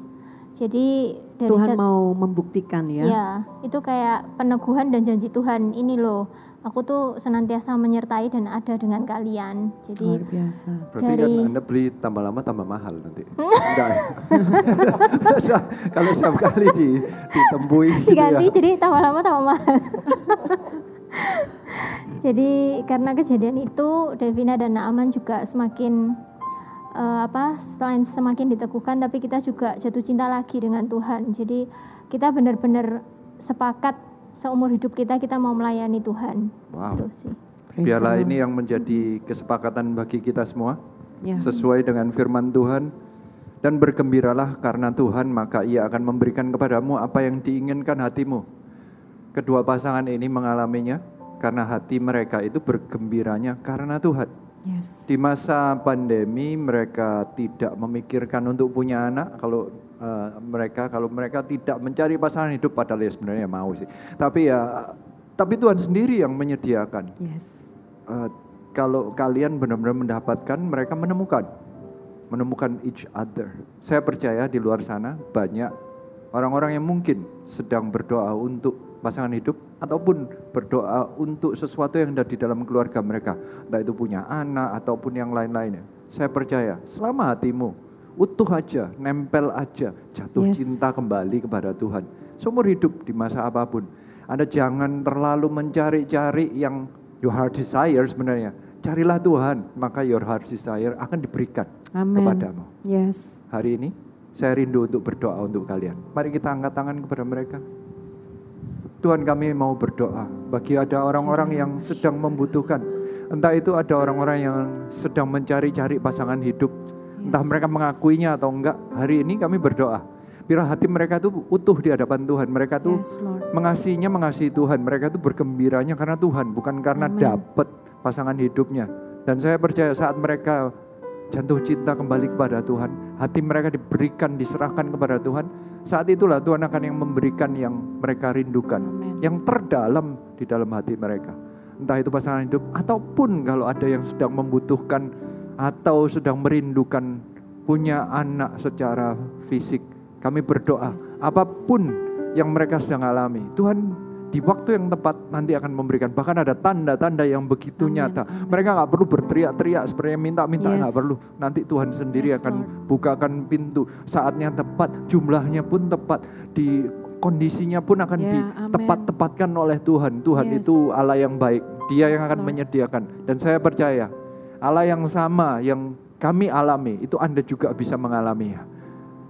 Jadi dari Tuhan set- mau membuktikan ya. Ya, itu kayak peneguhan dan janji Tuhan. Ini loh, aku tuh senantiasa menyertai dan ada dengan kalian. Jadi Luar biasa. Berarti kan Dari- Anda beli tambah lama tambah mahal nanti. Enggak. Kalau setiap kali di, ditembui gitu ya. diganti jadi tambah lama tambah mahal. jadi karena kejadian itu Devina dan Naaman juga semakin eh, apa selain semakin diteguhkan tapi kita juga jatuh cinta lagi dengan Tuhan. Jadi kita benar-benar sepakat seumur hidup kita kita mau melayani Tuhan. Wow. Itu sih. Biarlah ini yang menjadi kesepakatan bagi kita semua. Ya. Sesuai dengan firman Tuhan. Dan bergembiralah karena Tuhan maka ia akan memberikan kepadamu apa yang diinginkan hatimu. Kedua pasangan ini mengalaminya karena hati mereka itu bergembiranya karena Tuhan. Yes. Di masa pandemi mereka tidak memikirkan untuk punya anak kalau eh, mereka kalau mereka tidak mencari pasangan hidup padahal ya sebenarnya mau sih. Tapi ya tapi Tuhan sendiri yang menyediakan. Yes. Eh, kalau kalian benar-benar mendapatkan mereka menemukan menemukan each other. Saya percaya di luar sana banyak orang-orang yang mungkin sedang berdoa untuk pasangan hidup ataupun berdoa untuk sesuatu yang ada di dalam keluarga mereka. Entah itu punya anak ataupun yang lain-lainnya. Saya percaya selama hatimu utuh aja, nempel aja, jatuh Yes. cinta kembali kepada Tuhan. Seumur hidup di masa apa pun. Anda jangan terlalu mencari-cari yang your heart desire sebenarnya. Carilah Tuhan, maka your heart desire akan diberikan Amin. kepadamu. Yes. Hari ini saya rindu untuk berdoa untuk kalian. Mari kita angkat tangan kepada mereka. Tuhan kami mau berdoa bagi ada orang-orang yang sedang membutuhkan. Entah itu ada orang-orang yang sedang mencari-cari pasangan hidup. Entah mereka mengakuinya atau enggak. Hari ini kami berdoa. Biar hati mereka tuh utuh di hadapan Tuhan. Mereka tuh Yes, mengasihinya mengasihi Tuhan. Mereka tuh bergembiranya karena Tuhan, bukan karena dapat pasangan hidupnya. Dan saya percaya saat mereka jatuh cinta kembali kepada Tuhan, hati mereka diberikan, diserahkan kepada Tuhan, saat itulah Tuhan akan yang memberikan yang mereka rindukan, Amin. yang terdalam di dalam hati mereka. Entah itu pasangan hidup ataupun kalau ada yang sedang membutuhkan atau sedang merindukan punya anak secara fisik. Kami berdoa apa pun yang mereka sedang alami, Tuhan di waktu yang tepat nanti akan memberikan. Bahkan ada tanda-tanda yang begitu Amin, nyata. Mereka nggak perlu berteriak-teriak sebenarnya minta-minta Yes. nggak perlu. Nanti Tuhan sendiri Yes, akan Lord. bukakan pintu. Saatnya tepat, jumlahnya pun tepat, di kondisinya pun akan amin. ditepat-tepatkan oleh Tuhan. Tuhan Yes. itu Allah yang baik. Dia yang Yes, akan Lord. menyediakan. Dan saya percaya Allah yang sama yang kami alami itu Anda juga bisa mengalaminya.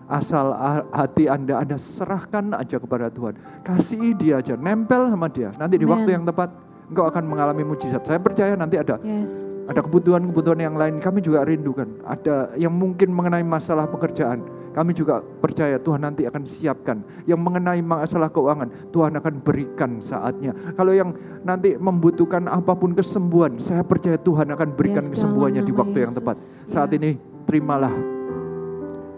Asal hati Anda, Anda serahkan aja kepada Tuhan. Kasihi dia aja, nempel sama dia. Nanti di Amen. waktu yang tepat, engkau akan mengalami mujizat. Saya percaya nanti ada Yes. ada kebutuhan-kebutuhan yang lain kami juga rindukan. Ada yang mungkin mengenai masalah pekerjaan. Kami juga percaya Tuhan nanti akan siapkan. Yang mengenai masalah keuangan, Tuhan akan berikan saatnya. Kalau yang nanti membutuhkan apa pun kesembuhan, saya percaya Tuhan akan berikan Yes, kesembuhannya di waktu yang Yesus. tepat. Saat Ya. ini terimalah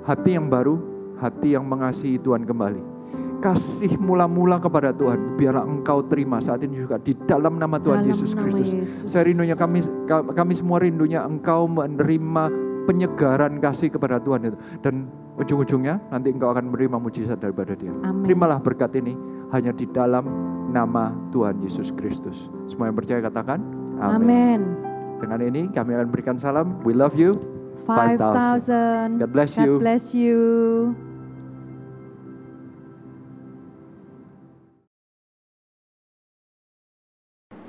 hati yang baru, hati yang mengasihi Tuhan kembali. Kasih mula-mula kepada Tuhan, biarlah engkau terima saat ini juga di dalam nama Tuhan Dalam Yesus Kristus. Saya rindunya kami kami semua rindunya engkau menerima penyegaran kasih kepada Tuhan itu dan ujung-ujungnya nanti engkau akan menerima mujizat daripada dia. Amin. Terimalah berkat ini hanya di dalam nama Tuhan Yesus Kristus. Semua yang percaya katakan. Amin. Dengan ini kami akan berikan salam. We love you. 5,000. God bless God you. bless you.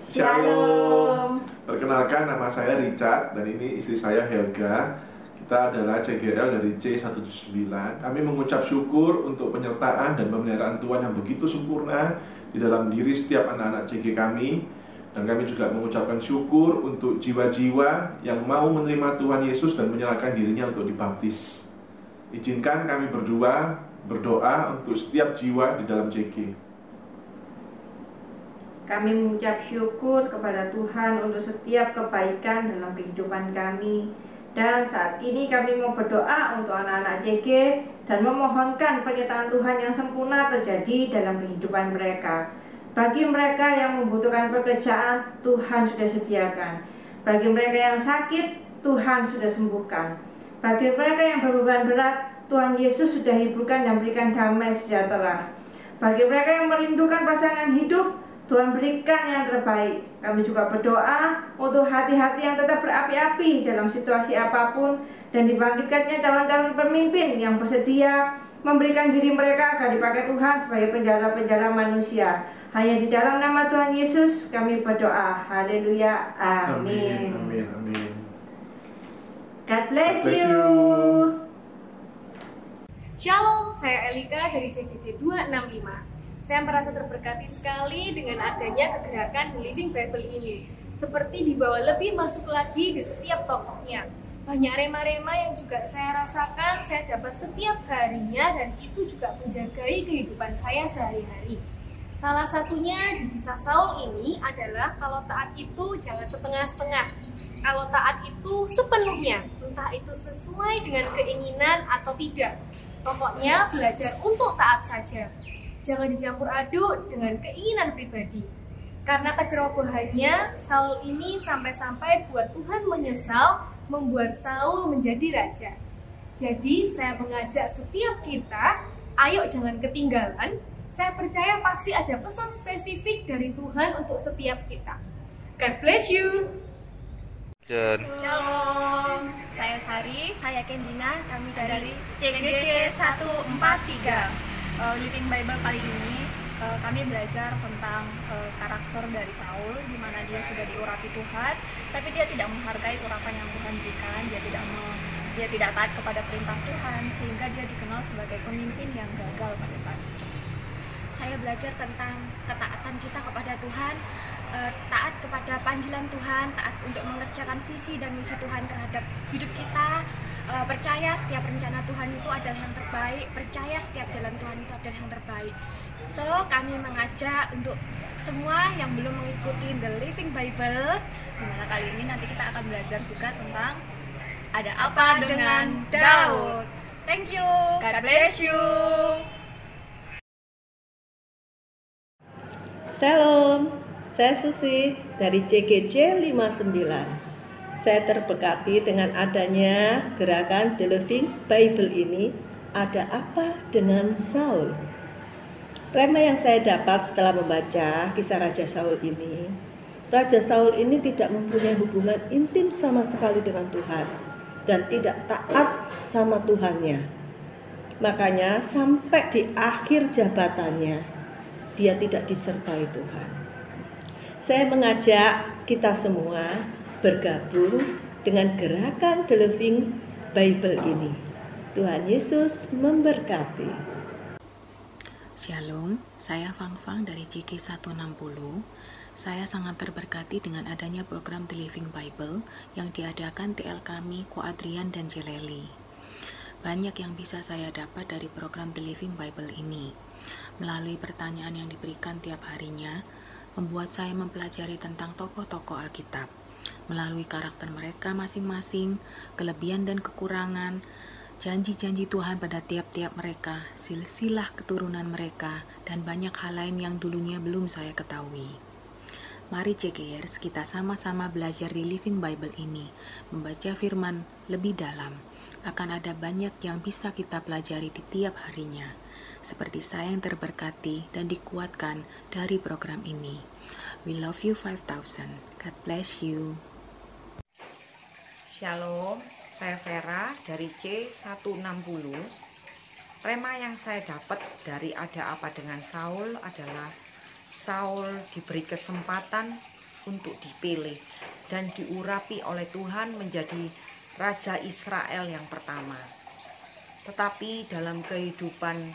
Shalom. Perkenalkan nama saya Richard dan ini istri saya Helga. Kita adalah CGL dari C179. Kami mengucap syukur untuk penyertaan dan pemeliharaan Tuhan yang begitu sempurna di dalam diri setiap anak-anak CG kami. Dan kami juga mengucapkan syukur untuk jiwa-jiwa yang mau menerima Tuhan Yesus dan menyerahkan dirinya untuk dibaptis. Izinkan kami berdua berdoa untuk setiap jiwa di dalam CG. Kami mengucap syukur kepada Tuhan untuk setiap kebaikan dalam kehidupan kami. Dan saat ini kami mau berdoa untuk anak-anak JG dan memohonkan penyertaan Tuhan yang sempurna terjadi dalam kehidupan mereka. Bagi mereka yang membutuhkan pekerjaan, Tuhan sudah sediakan. Bagi mereka yang sakit, Tuhan sudah sembuhkan. Bagi mereka yang berbeban berat, Tuhan Yesus sudah hiburkan dan berikan damai sejahtera. Bagi mereka yang merindukan pasangan hidup, Tuhan berikan yang terbaik. Kami juga berdoa untuk hati-hati yang tetap berapi-api dalam situasi apa pun dan dibangkitkannya calon-calon pemimpin yang bersedia memberikan diri mereka agar dipakai Tuhan sebagai penjara-penjara manusia. Hanya di dalam nama Tuhan Yesus kami berdoa. Haleluya. Amin. Amin. Amin. God bless, God bless you. you. Shalom, saya Elika dari CGC 265. Saya merasa terberkati sekali dengan adanya kegerakan The Living Bible ini. Seperti dibawa lebih masuk lagi di setiap tokohnya. Banyak rema-rema yang juga saya rasakan, saya dapat setiap harinya dan itu juga menjagai kehidupan saya sehari-hari. Salah satunya di kisah Saul ini adalah kalau taat itu jangan setengah-setengah. Kalau taat itu sepenuhnya, entah itu sesuai dengan keinginan atau tidak. Pokoknya belajar untuk taat saja. Jangan dicampur aduk dengan keinginan pribadi. Karena kecerobohannya, Saul ini sampai-sampai buat Tuhan menyesal membuat Saul menjadi raja. Jadi saya mengajak setiap kita, ayo jangan ketinggalan. Saya percaya pasti ada pesan spesifik dari Tuhan untuk setiap kita. God bless you. Jen. Shalom, saya Sari, saya Kendina, kami dari CGC 143. Uh, Living Bible kali ini uh, kami belajar tentang uh, karakter dari Saul di mana dia sudah diurapi Tuhan, tapi dia tidak menghargai urapan yang Tuhan berikan, dia tidak me- dia tidak taat kepada perintah Tuhan sehingga dia dikenal sebagai pemimpin yang gagal pada saat itu. Saya belajar tentang ketaatan kita kepada Tuhan, eh, taat kepada panggilan Tuhan, taat untuk mengerjakan visi dan misi Tuhan terhadap hidup kita, eh, percaya setiap rencana Tuhan itu adalah yang terbaik, percaya setiap jalan Tuhan itu adalah yang terbaik. So, kami mengajak untuk semua yang belum mengikuti The Living Bible, di mana kali ini nanti kita akan belajar juga tentang ada apa, dengan Daud. Thank you. God bless you. Salam, saya Susi dari CGC 59. Saya terberkati dengan adanya gerakan The Living Bible ini. Ada apa dengan Saul? Rema yang saya dapat setelah membaca kisah Raja Saul ini, Raja Saul ini tidak mempunyai hubungan intim sama sekali dengan Tuhan dan tidak taat sama Tuhannya. Makanya sampai di akhir jabatannya, dia tidak disertai Tuhan. Saya mengajak kita semua bergabung dengan gerakan The Living Bible ini. Tuhan Yesus memberkati. Shalom, saya Fang Fang dari JG 160. Saya sangat terberkati dengan adanya program The Living Bible yang diadakan TL kami, Ko Adrian dan Jeleli. Banyak yang bisa saya dapat dari program The Living Bible ini. Melalui pertanyaan yang diberikan tiap harinya, membuat saya mempelajari tentang tokoh-tokoh Alkitab. Melalui karakter mereka masing-masing, kelebihan dan kekurangan, janji-janji Tuhan pada tiap-tiap mereka, silsilah keturunan mereka, dan banyak hal lain yang dulunya belum saya ketahui. Mari CGers, kita sama-sama belajar di Living Bible ini, membaca firman lebih dalam. Akan ada banyak yang bisa kita pelajari di tiap harinya. Seperti saya yang terberkati dan dikuatkan dari program ini. We love you 5000. God bless you. Shalom, saya Vera dari C160. Rema yang saya dapat dari ada apa dengan Saul adalah Saul diberi kesempatan untuk dipilih dan diurapi oleh Tuhan menjadi Raja Israel yang pertama. Tetapi dalam kehidupan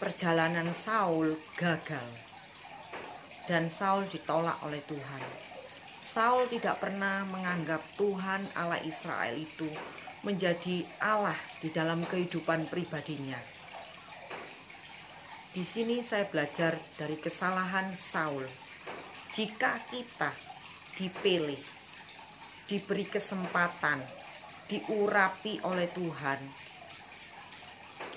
perjalanan Saul gagal dan Saul ditolak oleh Tuhan. Saul tidak pernah menganggap Tuhan Allah Israel itu menjadi Allah di dalam kehidupan pribadinya. Di sini saya belajar dari kesalahan Saul. Jika kita dipilih, diberi kesempatan, diurapi oleh Tuhan,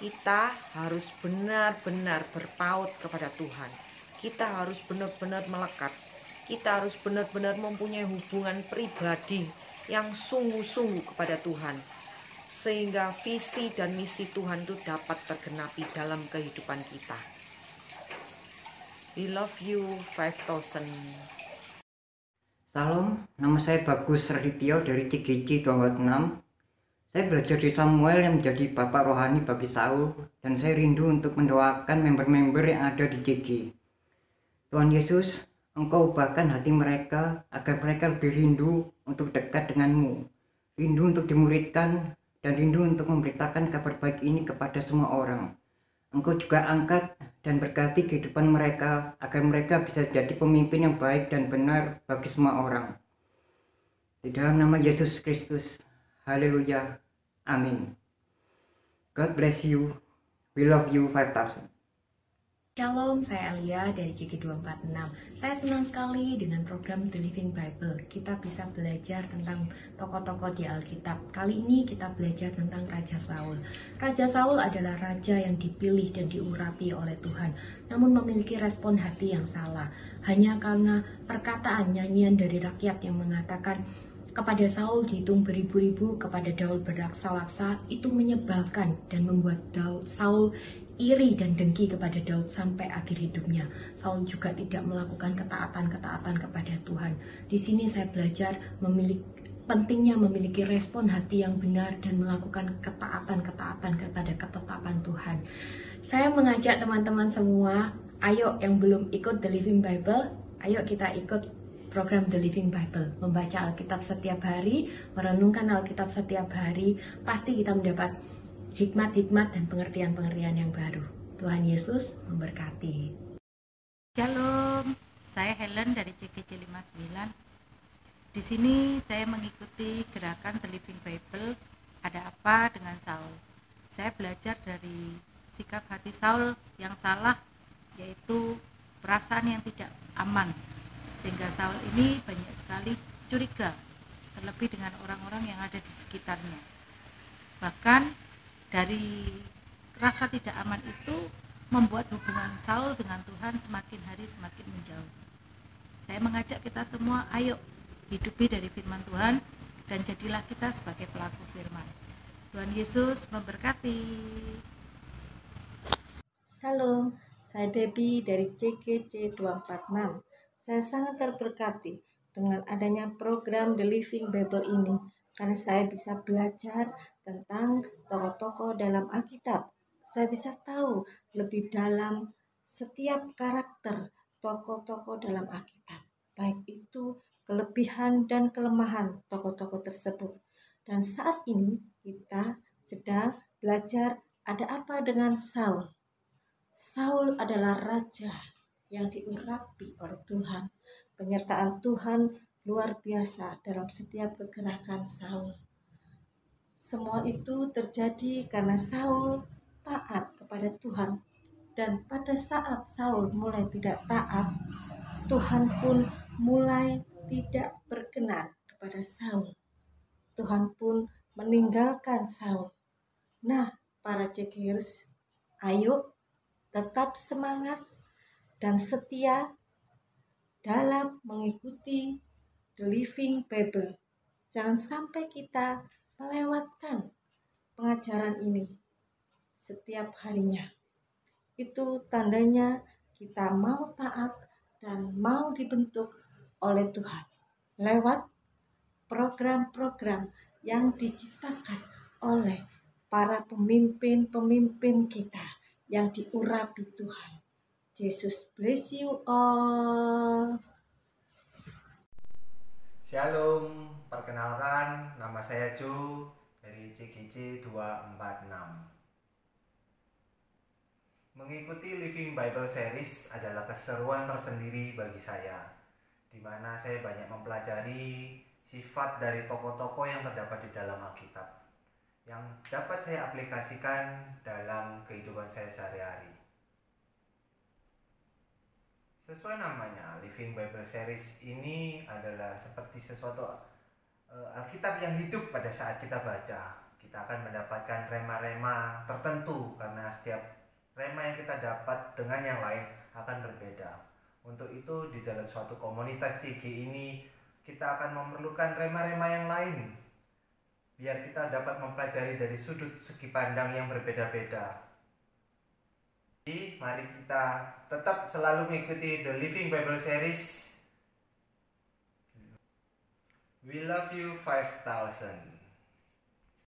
kita harus benar-benar berpaut kepada Tuhan. Kita harus benar-benar melekat. Kita harus benar-benar mempunyai hubungan pribadi yang sungguh-sungguh kepada Tuhan. Sehingga visi dan misi Tuhan itu dapat tergenapi dalam kehidupan kita. We love you 5000. Salam, nama saya Bagus Radityo dari CGC 246. Saya belajar di Samuel yang menjadi bapak rohani bagi Saul dan saya rindu untuk mendoakan member-member yang ada di CG. Tuhan Yesus, Engkau ubahkan hati mereka agar mereka lebih rindu untuk dekat denganmu, rindu untuk dimuridkan, dan rindu untuk memberitakan kabar baik ini kepada semua orang. Engkau juga angkat dan berkati kehidupan mereka agar mereka bisa jadi pemimpin yang baik dan benar bagi semua orang. Di dalam nama Yesus Kristus, haleluya, amin. God bless you, we love you 5000. Shalom, saya Alia dari JG246. Saya senang sekali dengan program The Living Bible. Kita bisa belajar tentang tokoh-tokoh di Alkitab. Kali ini kita belajar tentang Raja Saul. Raja Saul adalah raja yang dipilih dan diurapi oleh Tuhan, namun memiliki respon hati yang salah. Hanya karena perkataan nyanyian dari rakyat yang mengatakan kepada Saul dihitung beribu-ribu, kepada Daud beraksa-laksa, itu menyebalkan dan membuat Daud Saul iri dan dengki kepada Daud sampai akhir hidupnya. Saul juga tidak melakukan ketaatan-ketaatan kepada Tuhan. Di sini saya belajar memiliki pentingnya memiliki respon hati yang benar dan melakukan ketaatan-ketaatan kepada ketetapan Tuhan. Saya mengajak teman-teman semua, ayo yang belum ikut The Living Bible, ayo kita ikut program The Living Bible, membaca Alkitab setiap hari, merenungkan Alkitab setiap hari, pasti kita mendapat hikmat-hikmat dan pengertian-pengertian yang baru. Tuhan Yesus memberkati. Shalom, saya Helen dari CGC 59. Di sini saya mengikuti gerakan The Living Bible, ada apa dengan Saul. Saya belajar dari sikap hati Saul yang salah, yaitu perasaan yang tidak aman. Sehingga Saul ini banyak sekali curiga, terlebih dengan orang-orang yang ada di sekitarnya. Bahkan dari rasa tidak aman itu membuat hubungan Saul dengan Tuhan semakin hari semakin menjauh. Saya mengajak kita semua, ayo hidupi dari firman Tuhan dan jadilah kita sebagai pelaku firman. Tuhan Yesus memberkati. Salam, saya Debbie dari CGC 246. Saya sangat terberkati dengan adanya program The Living Bible ini karena saya bisa belajar tentang tokoh-tokoh dalam Alkitab. Saya bisa tahu lebih dalam setiap karakter tokoh-tokoh dalam Alkitab, baik itu kelebihan dan kelemahan tokoh-tokoh tersebut. Dan saat ini kita sedang belajar ada apa dengan Saul. Saul adalah raja yang diurapi oleh Tuhan. Penyertaan Tuhan luar biasa dalam setiap kegerakan Saul. Semua itu terjadi karena Saul taat kepada Tuhan. Dan pada saat Saul mulai tidak taat, Tuhan pun mulai tidak berkenan kepada Saul. Tuhan pun meninggalkan Saul. Nah, para cekers, ayo tetap semangat dan setia dalam mengikuti The Living Bible. Jangan sampai kita melewatkan pengajaran ini setiap harinya. Itu tandanya kita mau taat dan mau dibentuk oleh Tuhan lewat program-program yang diciptakan oleh para pemimpin-pemimpin kita yang diurapi Tuhan. Jesus bless you all. Shalom, perkenalkan nama saya Ju dari CGC 246. Mengikuti Living Bible Series adalah keseruan tersendiri bagi saya, di mana saya banyak mempelajari sifat dari tokoh-tokoh yang terdapat di dalam Alkitab, yang dapat saya aplikasikan dalam kehidupan saya sehari-hari. Sesuai namanya, Living Bible Series ini adalah seperti sesuatu Alkitab yang hidup pada saat kita baca. Kita akan mendapatkan rema-rema tertentu karena setiap rema yang kita dapat dengan yang lain akan berbeda. Untuk itu di dalam suatu komunitas CG ini kita akan memerlukan rema-rema yang lain biar kita dapat mempelajari dari sudut segi pandang yang berbeda-beda Jadi mari kita tetap selalu mengikuti The Living Bible Series. We love you 5000.